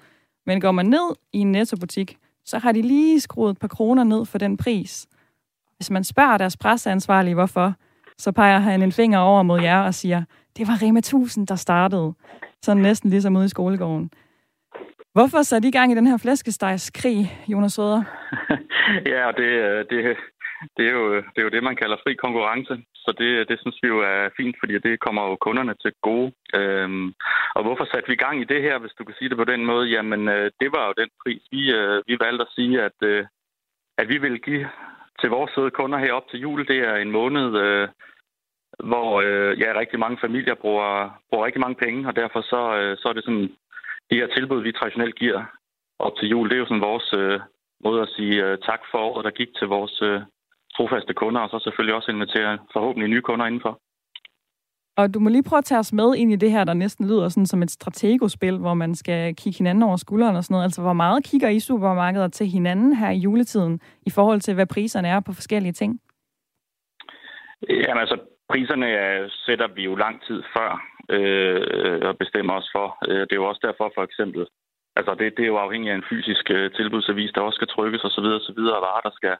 Men går man ned i en nettobutik, så har de lige skruet et par kroner ned for den pris. Hvis man spørger deres presseansvarlige, hvorfor, så peger han en finger over mod jer og siger, det var Rema 1000, der startede. Sådan næsten ligesom ude i skolegården. Hvorfor satte I gang i den her flæskestegskrig, Jonas Søder? ja, det, øh, det, det, er jo, det er jo det, man kalder fri konkurrence. Så det, det synes vi jo er fint, fordi det kommer jo kunderne til gode. Øhm, og hvorfor satte vi gang i det her, hvis du kan sige det på den måde? Jamen, øh, det var jo den pris, vi, øh, vi valgte at sige, at, øh, at vi ville give til vores søde kunder her op til jul. Det er en måned, øh, hvor øh, ja, rigtig mange familier bruger, bruger rigtig mange penge, og derfor så, øh, så er det sådan, de her tilbud, vi traditionelt giver op til jul, det er jo sådan vores øh, måde at sige øh, tak for året, der gik til vores øh, trofaste kunder, og så selvfølgelig også invitere forhåbentlig nye kunder indenfor. Og du må lige prøve at tage os med ind i det her, der næsten lyder sådan som et strategospil, hvor man skal kigge hinanden over skulderen og sådan noget. Altså, hvor meget kigger I supermarkeder til hinanden her i juletiden, i forhold til, hvad priserne er på forskellige ting? Jamen altså, priserne sætter vi jo lang tid før øh, og bestemmer os for. Øh, det er jo også derfor for eksempel, altså det, det er jo afhængigt af en fysisk øh, tilbudsavis, der også skal trykkes osv. osv. og varer, der skal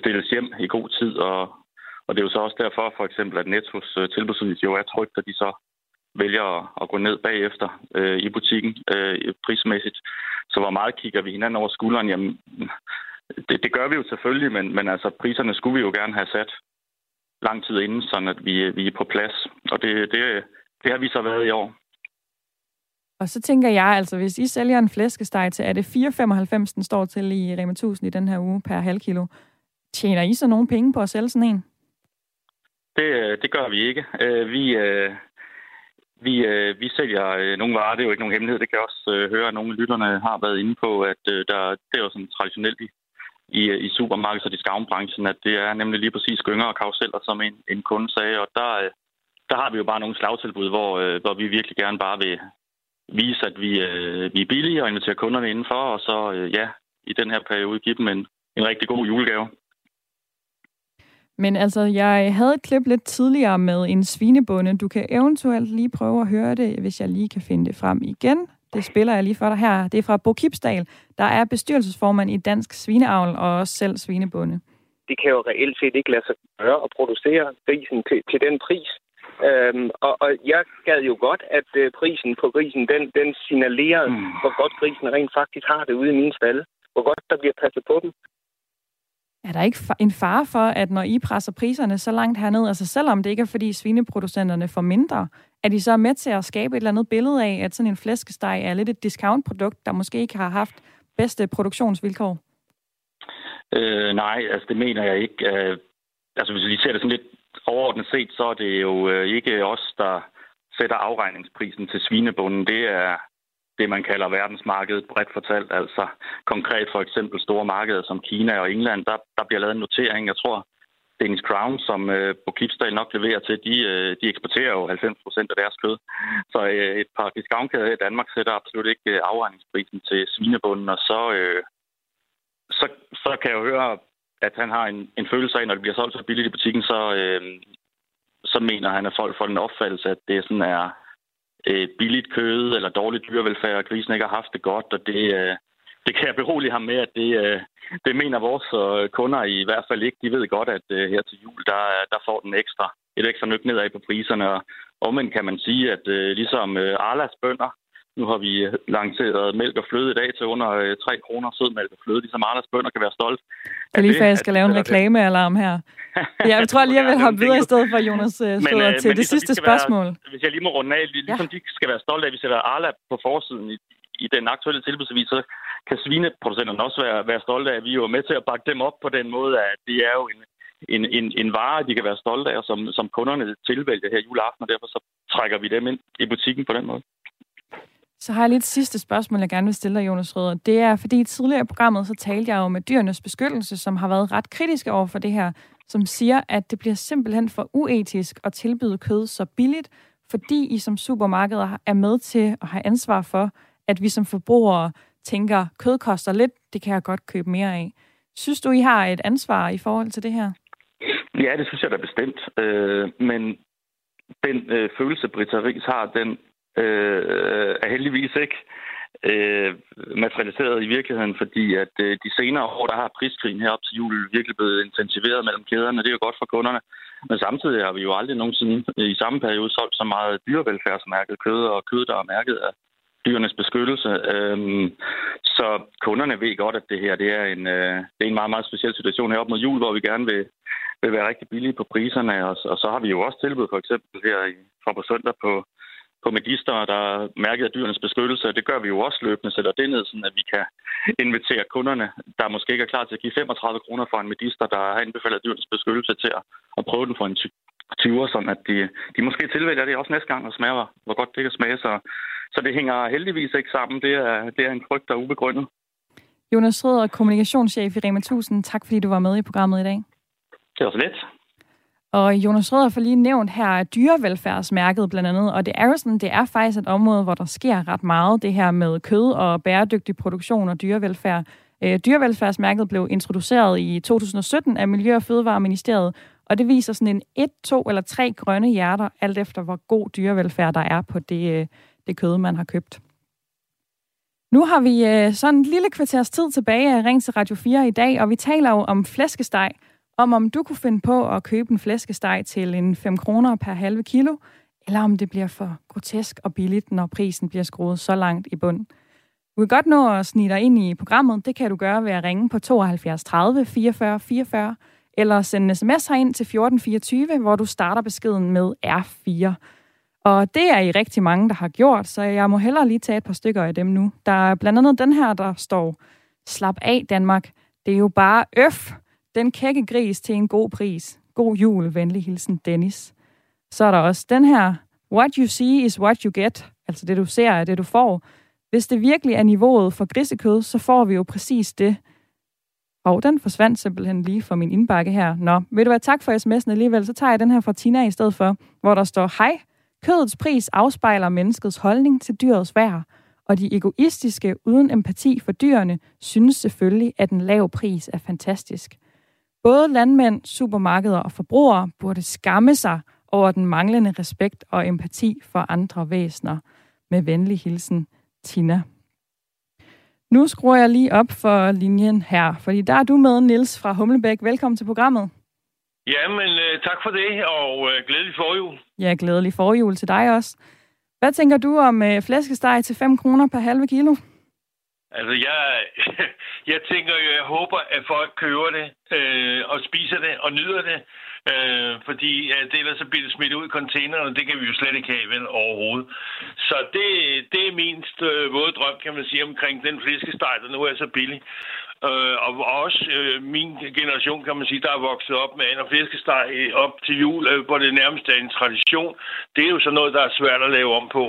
stilles hjem i god tid. Og, og det er jo så også derfor for eksempel, at Nettos øh, tilbudsavis jo er trygt, at de så vælger at gå ned bagefter øh, i butikken øh, prismæssigt. Så hvor meget kigger vi hinanden over skulderen? Jamen, det, det gør vi jo selvfølgelig, men, men altså priserne skulle vi jo gerne have sat lang tid inden, sådan at vi, vi er på plads. Og det, det, det har vi så været i år. Og så tænker jeg, altså hvis I sælger en flæskesteg til, er det 4,95 den står til i Rema 1000 i den her uge per halv kilo. Tjener I så nogle penge på at sælge sådan en? Det, det gør vi ikke. Øh, vi, øh, vi, øh, vi sælger nogle varer, det er jo ikke nogen hemmelighed. Det kan jeg også høre, at nogle af lytterne har været inde på, at der, det er jo sådan traditionelt i, i, i supermarkeds- og discountbranchen, at det er nemlig lige præcis gynger og karuseller, som en, en kunde sagde. Og der, der har vi jo bare nogle slagtilbud, hvor, øh, hvor vi virkelig gerne bare vil vise, at vi, øh, vi er billige og invitere kunderne indenfor, og så øh, ja, i den her periode give dem en, en rigtig god julegave. Men altså, jeg havde et klip lidt tidligere med en svinebonde. Du kan eventuelt lige prøve at høre det, hvis jeg lige kan finde det frem igen. Det spiller jeg lige for dig her. Det er fra Bo Kipsdal, der er bestyrelsesformand i Dansk Svineavl og også selv svinebonde. Det kan jo reelt set ikke lade sig gøre at producere grisen til, til den pris. Øhm, og, og jeg gad jo godt, at øh, prisen på grisen, den, den signalerede, mm. hvor godt grisen rent faktisk har det ude i min stalle. Hvor godt der bliver passet på dem. Er der ikke en fare for, at når I presser priserne så langt herned, altså selvom det ikke er fordi svineproducenterne får mindre, er de så med til at skabe et eller andet billede af, at sådan en flæskesteg er lidt et discountprodukt, der måske ikke har haft bedste produktionsvilkår? Øh, nej, altså det mener jeg ikke. Øh, altså hvis vi lige ser det sådan lidt overordnet set, så er det jo øh, ikke os, der sætter afregningsprisen til svinebunden. Det er det, man kalder verdensmarkedet bredt fortalt. Altså konkret for eksempel store markeder som Kina og England, der, der bliver lavet en notering. Jeg tror, Danish Crown, som øh, på Kipsdal nok leverer til, de, øh, de eksporterer jo 90 procent af deres kød. Så øh, et par discountkæder i Danmark sætter absolut ikke øh, afregningsprisen til svinebunden, og så, øh, så, så kan jeg jo høre, at han har en, en følelse af, når det bliver solgt så billigt i butikken, så, øh, så mener han, at folk får den opfattelse, at det sådan er øh, billigt kød eller dårlig dyrevelfærd, og grisen ikke har haft det godt, og det, øh, det kan jeg berolige ham med, at det, øh, det mener vores øh, kunder i hvert fald ikke. De ved godt, at øh, her til jul, der, der får den ekstra, et ekstra nyk nedad på priserne, og omvendt kan man sige, at øh, ligesom øh, Arlas bønder, nu har vi lanceret mælk og fløde i dag til under 3 øh, kroner sødmælk og fløde, ligesom Arlas bønder kan være stolt. Det er lige før, jeg skal lave en reklamealarm her. Jeg tror lige, jeg vil hoppe videre i stedet for, Jonas øh, men, øh, til men det ligesom sidste spørgsmål. Være, hvis jeg lige må runde af, ligesom ja. de skal være stolte af, at vi sætter Arla på forsiden i, i den aktuelle tilbudsavis, så kan svineproducenterne også være, være stolte af, at vi er med til at bakke dem op på den måde, at det er jo en, en, en, en vare, de kan være stolte af, som, som kunderne tilvælger her juleaften, og derfor så trækker vi dem ind i butikken på den måde. Så har jeg lidt sidste spørgsmål, jeg gerne vil stille dig, Jonas Røder. Det er, fordi tidligere i programmet, så talte jeg jo med dyrenes beskyttelse, som har været ret kritiske over for det her, som siger, at det bliver simpelthen for uetisk at tilbyde kød så billigt, fordi I som supermarkeder er med til at have ansvar for, at vi som forbrugere tænker, kød koster lidt, det kan jeg godt købe mere af. Synes du, I har et ansvar i forhold til det her? Ja, det synes jeg da bestemt. Øh, men den øh, følelse, Britta Ries har, den øh, er heldigvis ikke øh, materialiseret i virkeligheden, fordi at øh, de senere år, der har priskrigen herop til jul virkelig blevet intensiveret mellem kæderne. Det er jo godt for kunderne. Men samtidig har vi jo aldrig nogensinde i samme periode solgt så meget dyrevelfærdsmærket kød og kød, der er mærket af dyrenes beskyttelse. Øhm, så kunderne ved godt, at det her det er, en, øh, det er en meget, meget speciel situation herop mod jul, hvor vi gerne vil, vil være rigtig billige på priserne. Og, og så har vi jo også tilbud for eksempel her i, fra på søndag på på medister, der er mærket af dyrenes beskyttelse. Det gør vi jo også løbende, sætter det ned, sådan at vi kan invitere kunderne, der måske ikke er klar til at give 35 kroner for en medister, der har anbefalet dyrenes beskyttelse til at, at prøve den for en 20'er, sådan at de, de måske tilvælger det også næste gang og smager, hvor godt det kan smage. Så, så det hænger heldigvis ikke sammen. Det er, det er en frygt, der er ubegrundet. Jonas Røder, kommunikationschef i Rema 1000. Tak fordi du var med i programmet i dag. Det var så lidt. Og Jonas Røder får lige nævnt her dyrevelfærdsmærket blandt andet, og det er jo sådan, det er faktisk et område, hvor der sker ret meget, det her med kød og bæredygtig produktion og dyrevelfærd. Øh, dyrevelfærdsmærket blev introduceret i 2017 af Miljø- og Fødevareministeriet, og det viser sådan en et, to eller tre grønne hjerter, alt efter hvor god dyrevelfærd der er på det, øh, det kød, man har købt. Nu har vi øh, sådan en lille kvarters tid tilbage af Ring til Radio 4 i dag, og vi taler jo om flæskesteg – om om du kunne finde på at købe en flæskesteg til en 5 kroner per halve kilo, eller om det bliver for grotesk og billigt, når prisen bliver skruet så langt i bund. Du kan godt nå at snige dig ind i programmet. Det kan du gøre ved at ringe på 72 30 44 44, eller sende en sms herind til 1424, hvor du starter beskeden med R4. Og det er I rigtig mange, der har gjort, så jeg må hellere lige tage et par stykker af dem nu. Der er blandt andet den her, der står, slap af Danmark, det er jo bare øf. Den kække gris til en god pris. God jul, venlig hilsen Dennis. Så er der også den her. What you see is what you get. Altså det, du ser, er det, du får. Hvis det virkelig er niveauet for grisekød, så får vi jo præcis det. Og den forsvandt simpelthen lige fra min indbakke her. Nå, vil du være tak for sms'en alligevel, så tager jeg den her fra Tina i stedet for, hvor der står, Hej, kødets pris afspejler menneskets holdning til dyrets værd, og de egoistiske uden empati for dyrene synes selvfølgelig, at en lav pris er fantastisk. Både landmænd, supermarkeder og forbrugere burde skamme sig over den manglende respekt og empati for andre væsener. Med venlig hilsen, Tina. Nu skruer jeg lige op for linjen her, fordi der er du med, Nils fra Humlebæk. Velkommen til programmet. Jamen, øh, tak for det, og øh, glædelig forjul. Ja, glædelig forjul til dig også. Hvad tænker du om øh, flæskesteg til 5 kroner per halve kilo? Altså, jeg, jeg tænker jo, jeg håber, at folk køber det, øh, og spiser det, og nyder det. Øh, fordi at ellers så bliver det smidt ud i containerne, og det kan vi jo slet ikke have vel, overhovedet. Så det, det er min øh, våde drøm, kan man sige, omkring den flæskesteg, der nu er så billig. Øh, og også øh, min generation, kan man sige, der er vokset op med and og fiskesteg øh, op til jul, øh, hvor det nærmest er en tradition. Det er jo så noget, der er svært at lave om på.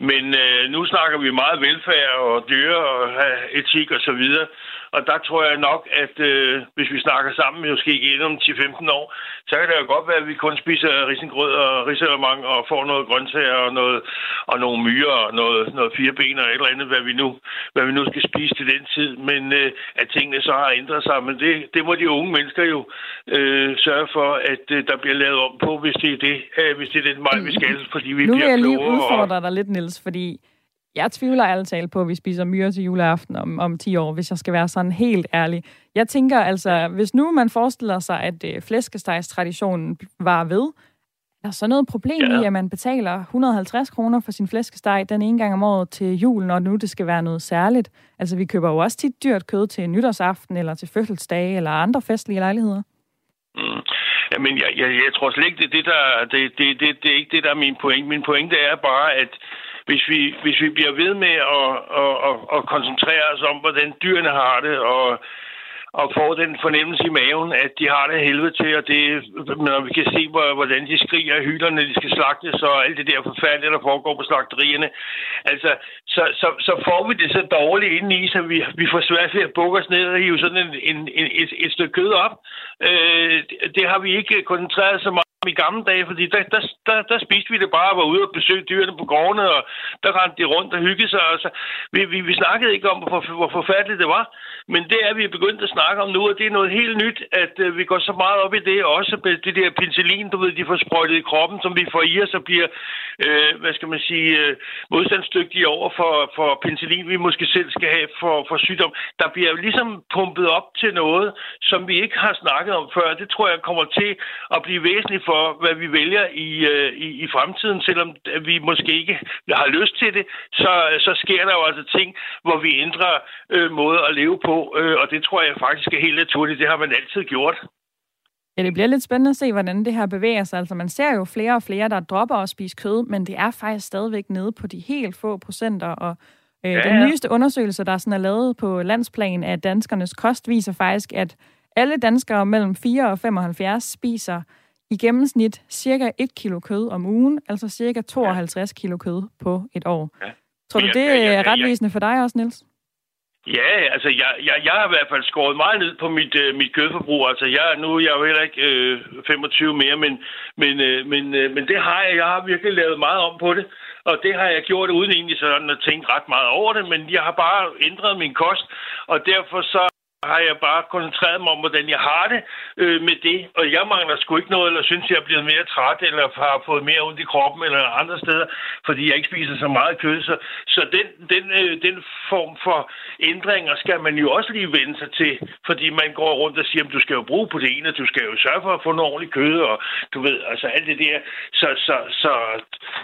Men øh, nu snakker vi meget velfærd og dyre og etik og så videre. Og der tror jeg nok, at øh, hvis vi snakker sammen, måske igen om 10-15 år, så kan det jo godt være, at vi kun spiser risengrød og risalemang og får noget grøntsager og, noget, og nogle myrer og noget, noget fireben og et eller andet, hvad vi nu, hvad vi nu skal spise til den tid. Men øh, at tingene så har ændret sig. Men det, det må de unge mennesker jo øh, sørge for, at øh, der bliver lavet om på, hvis det er det, øh, hvis det er den vej, vi skal, fordi vi nu bliver klogere. Nu vil jeg lige udfordre dig lidt, Niels, fordi jeg tvivler alle talt på, at vi spiser myre til juleaften om, om 10 år, hvis jeg skal være sådan helt ærlig. Jeg tænker altså, hvis nu man forestiller sig, at øh, flæskestegstraditionen var ved, er der så noget problem ja. i, at man betaler 150 kroner for sin flæskesteg den ene gang om året til jul, når nu det skal være noget særligt? Altså, vi køber jo også tit dyrt kød til nytårsaften, eller til fødselsdage, eller andre festlige lejligheder. Mm. Jamen, jeg, jeg, jeg tror slet ikke, det, det, der, det, det, det, det er ikke det, der er min point. Min pointe er bare, at hvis vi, hvis vi bliver ved med at, at, at, at koncentrere os om, hvordan dyrene har det, og, og får den fornemmelse i maven, at de har det helvede til, og det, når vi kan se, hvordan de skriger af hylderne, de skal slagtes, og alt det der forfærdelige, der foregår på slagterierne, altså, så, så, så får vi det så dårligt indeni, så vi, vi får svært ved at bukke os ned og hive sådan en, en, en, et, et stykke kød op. Øh, det har vi ikke koncentreret så meget i gamle dage, fordi der, der, der, der spiste vi det bare og var ude og besøge dyrene på gårdene, og der rendte de rundt og hyggede sig. Og så, vi, vi, vi snakkede ikke om, hvor, hvor forfærdeligt det var, men det er vi begyndt at snakke om nu, og det er noget helt nyt, at uh, vi går så meget op i det, også med det der penicillin, du ved, de får sprøjtet i kroppen, som vi får i os og bliver, øh, hvad skal man sige, øh, modstandsdygtige over for, for penicillin, vi måske selv skal have for, for sygdom. Der bliver ligesom pumpet op til noget, som vi ikke har snakket om før. Det tror jeg kommer til at blive væsentligt for, hvad vi vælger i, øh, i, i fremtiden, selvom vi måske ikke har lyst til det, så, så sker der jo altså ting, hvor vi ændrer øh, måde at leve på, øh, og det tror jeg faktisk er helt naturligt. Det har man altid gjort. Ja, det bliver lidt spændende at se, hvordan det her bevæger sig. Altså, man ser jo flere og flere, der dropper at spise kød, men det er faktisk stadigvæk nede på de helt få procenter, og øh, ja, ja. den nyeste undersøgelse, der sådan er lavet på landsplan af danskernes kost, viser faktisk, at alle danskere mellem 4 og 75 spiser i gennemsnit cirka 1 kilo kød om ugen, altså cirka 52 ja. kilo kød på et år. Ja. Tror du, det er retvisende for dig også, Niels? Ja, altså jeg, jeg, jeg har i hvert fald skåret meget ned på mit, øh, mit kødforbrug. Altså jeg, nu er jeg jo heller ikke øh, 25 mere, men, men, øh, men, øh, men det har jeg. Jeg har virkelig lavet meget om på det. Og det har jeg gjort uden egentlig sådan at tænke ret meget over det, men jeg har bare ændret min kost, og derfor så har jeg bare koncentreret mig om, hvordan jeg har det øh, med det. Og jeg mangler sgu ikke noget, eller synes, jeg er blevet mere træt, eller har fået mere ondt i kroppen, eller andre steder, fordi jeg ikke spiser så meget kød. Så, så den, den, øh, den form for ændringer skal man jo også lige vende sig til, fordi man går rundt og siger, at du skal jo bruge proteiner, du skal jo sørge for at få noget ordentligt kød, og du ved, altså alt det der. Så, så, så,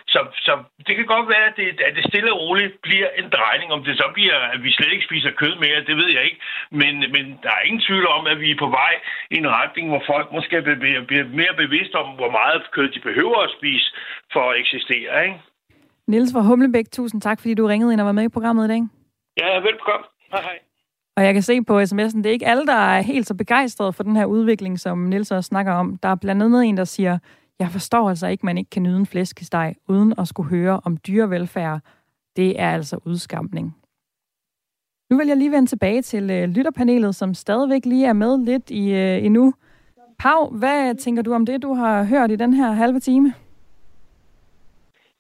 så, så det kan godt være, at det, at det stille og roligt bliver en drejning. Om det så bliver, at vi slet ikke spiser kød mere, det ved jeg ikke. Men, men der er ingen tvivl om, at vi er på vej i en retning, hvor folk måske bliver mere bevidste om, hvor meget kød de behøver at spise for at eksistere. Ikke? Niels fra Humlebæk, tusind tak, fordi du ringede ind og var med i programmet i dag. Ja, velkommen. Hej, hej. Og jeg kan se på sms'en, det er ikke alle, der er helt så begejstrede for den her udvikling, som Niels også snakker om. Der er blandt andet en, der siger, jeg forstår altså ikke, man ikke kan nyde en flæskesteg, uden at skulle høre om dyrevelfærd. Det er altså udskamning. Nu vil jeg lige vende tilbage til øh, lytterpanelet, som stadigvæk lige er med lidt i øh, endnu. Pau, hvad tænker du om det, du har hørt i den her halve time?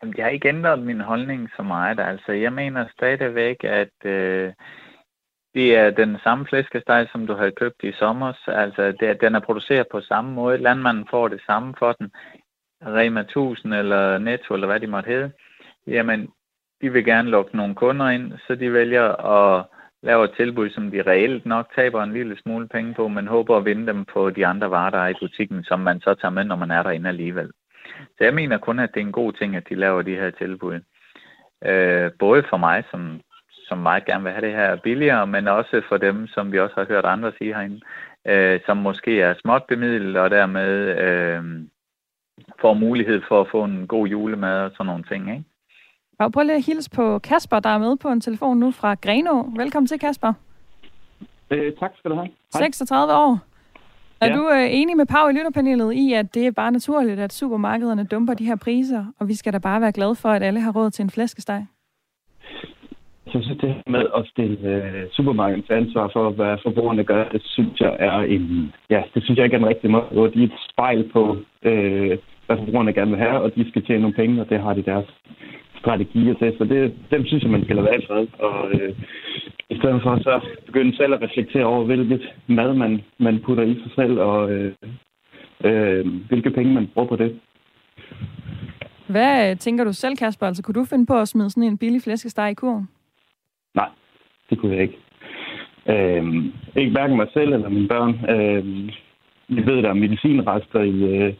Jamen, jeg har ikke ændret min holdning så meget. Altså, jeg mener stadigvæk, at øh, det er den samme flæskesteg, som du havde købt i sommer. Altså, det, den er produceret på samme måde. Landmanden får det samme for den. Rema 1000 eller Netto, eller hvad de måtte hedde. Jamen, de vil gerne lukke nogle kunder ind, så de vælger at laver et tilbud, som de reelt nok taber en lille smule penge på, men håber at vinde dem på de andre varer, der er i butikken, som man så tager med, når man er derinde alligevel. Så jeg mener kun, at det er en god ting, at de laver de her tilbud. Øh, både for mig, som, som meget gerne vil have det her billigere, men også for dem, som vi også har hørt andre sige herinde, øh, som måske er småt bemidlet og dermed øh, får mulighed for at få en god julemad og sådan nogle ting. Ikke? Og prøv lige at hilse på Kasper, der er med på en telefon nu fra Greno. Velkommen til, Kasper. Øh, tak skal du have. Hej. 36 år. Er ja. du øh, enig med Pau i lytterpanelet i, at det er bare naturligt, at supermarkederne dumper de her priser, og vi skal da bare være glade for, at alle har råd til en flæskesteg? Så synes, det med at stille øh, supermarkedens ansvar for, hvad forbrugerne gør, det synes jeg er en, ja, det synes jeg ikke er en rigtig måde, hvor de er et spejl på, øh, hvad forbrugerne gerne vil have, og de skal tjene nogle penge, og det har de deres strategier til. Så det, dem synes jeg, man skal lade være i fred. Og øh, i stedet for så begynde selv at reflektere over, hvilket mad man, man putter i sig selv, og øh, øh, hvilke penge man bruger på det. Hvad tænker du selv, Kasper? Altså, kunne du finde på at smide sådan en billig flæskesteg i kurven? Nej, det kunne jeg ikke. Øh, ikke hverken mig selv eller mine børn. Øh, vi ved, der er medicinrester i, øh,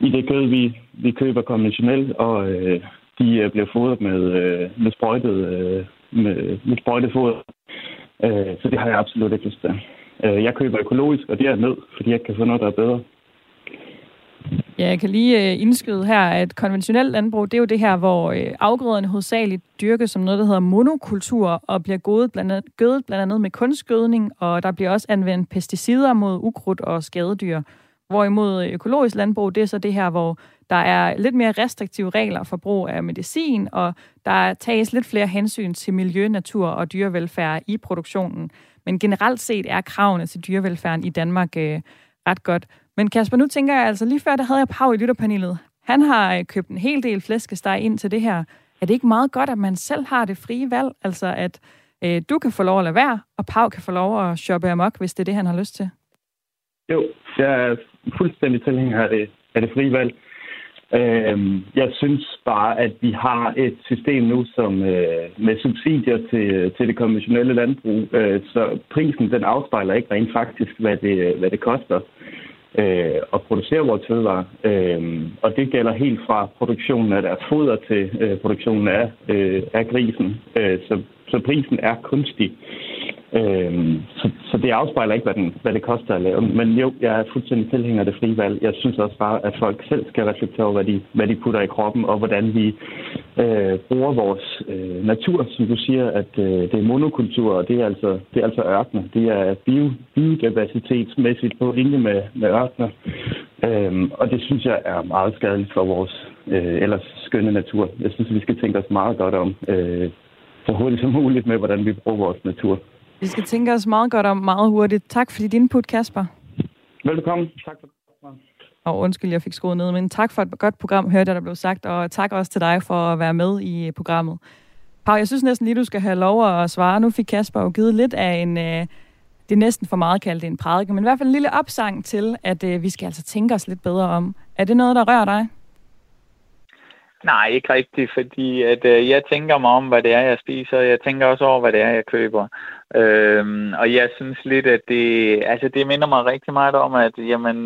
i det kød, vi, vi køber konventionelt, og øh, de øh, bliver fodret med, øh, med, sprøjtet, øh, med, med sprøjtet foder. Så det har jeg absolut ikke lyst til. Jeg køber økologisk, og det er nød, fordi jeg kan få noget, der er bedre. Ja, jeg kan lige indskyde her, at konventionelt landbrug, det er jo det her, hvor afgrøderne hovedsageligt dyrkes som noget, der hedder monokultur, og bliver gødet blandt andet, gødet blandt andet med kunstgødning, og der bliver også anvendt pesticider mod ukrudt og skadedyr. Hvorimod økologisk landbrug, det er så det her, hvor der er lidt mere restriktive regler for brug af medicin, og der tages lidt flere hensyn til miljø, natur og dyrevelfærd i produktionen. Men generelt set er kravene til dyrevelfærden i Danmark øh, ret godt. Men Kasper, nu tænker jeg altså, lige før der havde jeg Pau i lytterpanelet. Han har øh, købt en hel del flæskesteg ind til det her. Er det ikke meget godt, at man selv har det frie valg? Altså at øh, du kan få lov at lade være, og Pau kan få lov at shoppe amok, hvis det er det, han har lyst til? Jo, jeg er fuldstændig tilhænger af det, af det frie valg. Øh, jeg synes bare, at vi har et system nu, som øh, med subsidier til, til det konventionelle landbrug, øh, så prisen den afspejler ikke rent faktisk, hvad det, hvad det koster øh, at producere vores fødevarer. Øh, og det gælder helt fra produktionen af deres foder til øh, produktionen af, øh, af grisen. Øh, så, så prisen er kunstig. Øhm, så, så det afspejler ikke, hvad, den, hvad det koster at lave. Men jo, jeg er fuldstændig tilhænger af det frie valg. Jeg synes også bare, at folk selv skal reflektere over, hvad de, hvad de putter i kroppen, og hvordan vi øh, bruger vores øh, natur, som du siger, at øh, det er monokultur, og det er altså, det er altså ørkner. Det er bio, biodiversitetsmæssigt på linje med, med ørkner. Øhm, og det synes jeg er meget skadeligt for vores øh, ellers skønne natur. Jeg synes, vi skal tænke os meget godt om, øh, så hurtigt som muligt med, hvordan vi bruger vores natur. Vi skal tænke os meget godt om meget hurtigt. Tak for dit input, Kasper. Velkommen. Tak for og undskyld, jeg fik skruet ned, men tak for et godt program, hørte jeg, der blev sagt, og tak også til dig for at være med i programmet. Pau, jeg synes næsten lige, du skal have lov at svare. Nu fik Kasper jo givet lidt af en, øh, det er næsten for meget kaldt en prædiken, men i hvert fald en lille opsang til, at øh, vi skal altså tænke os lidt bedre om. Er det noget, der rører dig? Nej, ikke rigtigt, fordi at, øh, jeg tænker mig om, hvad det er, jeg spiser. og Jeg tænker også over, hvad det er, jeg køber. Øhm, og jeg synes lidt, at det, altså det minder mig rigtig meget om, at jamen,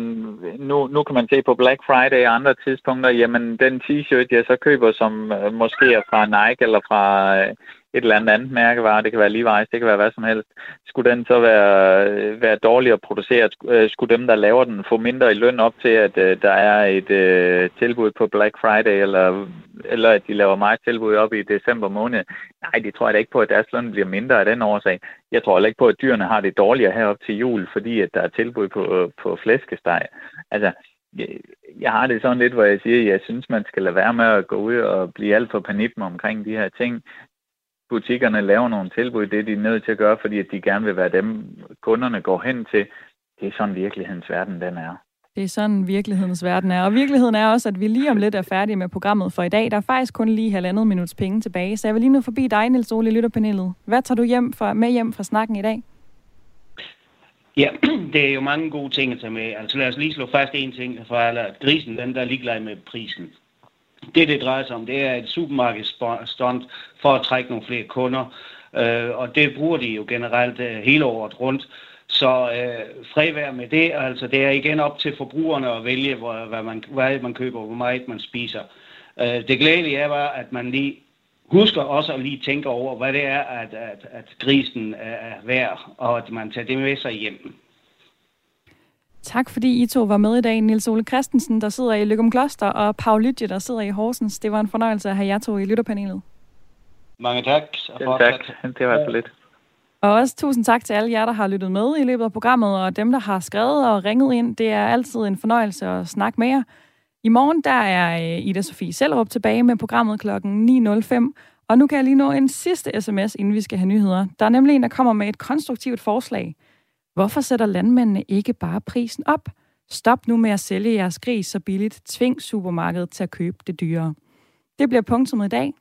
nu, nu kan man se på Black Friday og andre tidspunkter, jamen den t-shirt, jeg så køber, som øh, måske er fra Nike eller fra øh, et eller andet andet mærkevare, det kan være Levi's, det kan være hvad som helst, skulle den så være, være dårligere produceret? Øh, skulle dem, der laver den, få mindre i løn op til, at uh, der er et uh, tilbud på Black Friday, eller, eller at de laver meget tilbud op i december måned? Nej, det tror jeg da ikke på, at deres løn bliver mindre af den årsag. Jeg tror heller ikke på, at dyrene har det dårligere herop til jul, fordi at der er tilbud på, på flæskesteg. Altså, jeg har det sådan lidt, hvor jeg siger, at jeg synes, man skal lade være med at gå ud og blive alt for panik omkring de her ting butikkerne laver nogle tilbud, det er de nødt til at gøre, fordi at de gerne vil være dem, kunderne går hen til. Det er sådan virkelighedens verden, den er. Det er sådan virkelighedens verden er. Og virkeligheden er også, at vi lige om lidt er færdige med programmet for i dag. Der er faktisk kun lige halvandet minuts penge tilbage, så jeg vil lige nu forbi dig, Niels Ole, i lytterpanelet. Hvad tager du hjem for, med hjem fra snakken i dag? Ja, det er jo mange gode ting at tage med. Altså lad os lige slå fast en ting for at grisen, den der er ligeglad med prisen. Det, det drejer sig om, det er et supermarkedsstunt for at trække nogle flere kunder, øh, og det bruger de jo generelt øh, hele året rundt. Så øh, fravær med det, altså det er igen op til forbrugerne at vælge, hvor, hvad, man, hvad man køber, hvor meget man spiser. Øh, det glædelige er bare, at man lige husker også at lige tænke over, hvad det er, at, at, at grisen er værd, og at man tager det med sig hjem. Tak fordi I to var med i dag. Nils Ole Christensen, der sidder i Lykum Kloster, og Paul Lytje, der sidder i Horsens. Det var en fornøjelse at have jer to i lytterpanelet. Mange tak. Og tak. Det var altså lidt. Og også tusind tak til alle jer, der har lyttet med i løbet af programmet, og dem, der har skrevet og ringet ind. Det er altid en fornøjelse at snakke med jer. I morgen der er øh, Ida Sofie Selvrup tilbage med programmet kl. 9.05. Og nu kan jeg lige nå en sidste sms, inden vi skal have nyheder. Der er nemlig en, der kommer med et konstruktivt forslag. Hvorfor sætter landmændene ikke bare prisen op? Stop nu med at sælge jeres gris så billigt. Tving supermarkedet til at købe det dyrere. Det bliver punktummet i dag.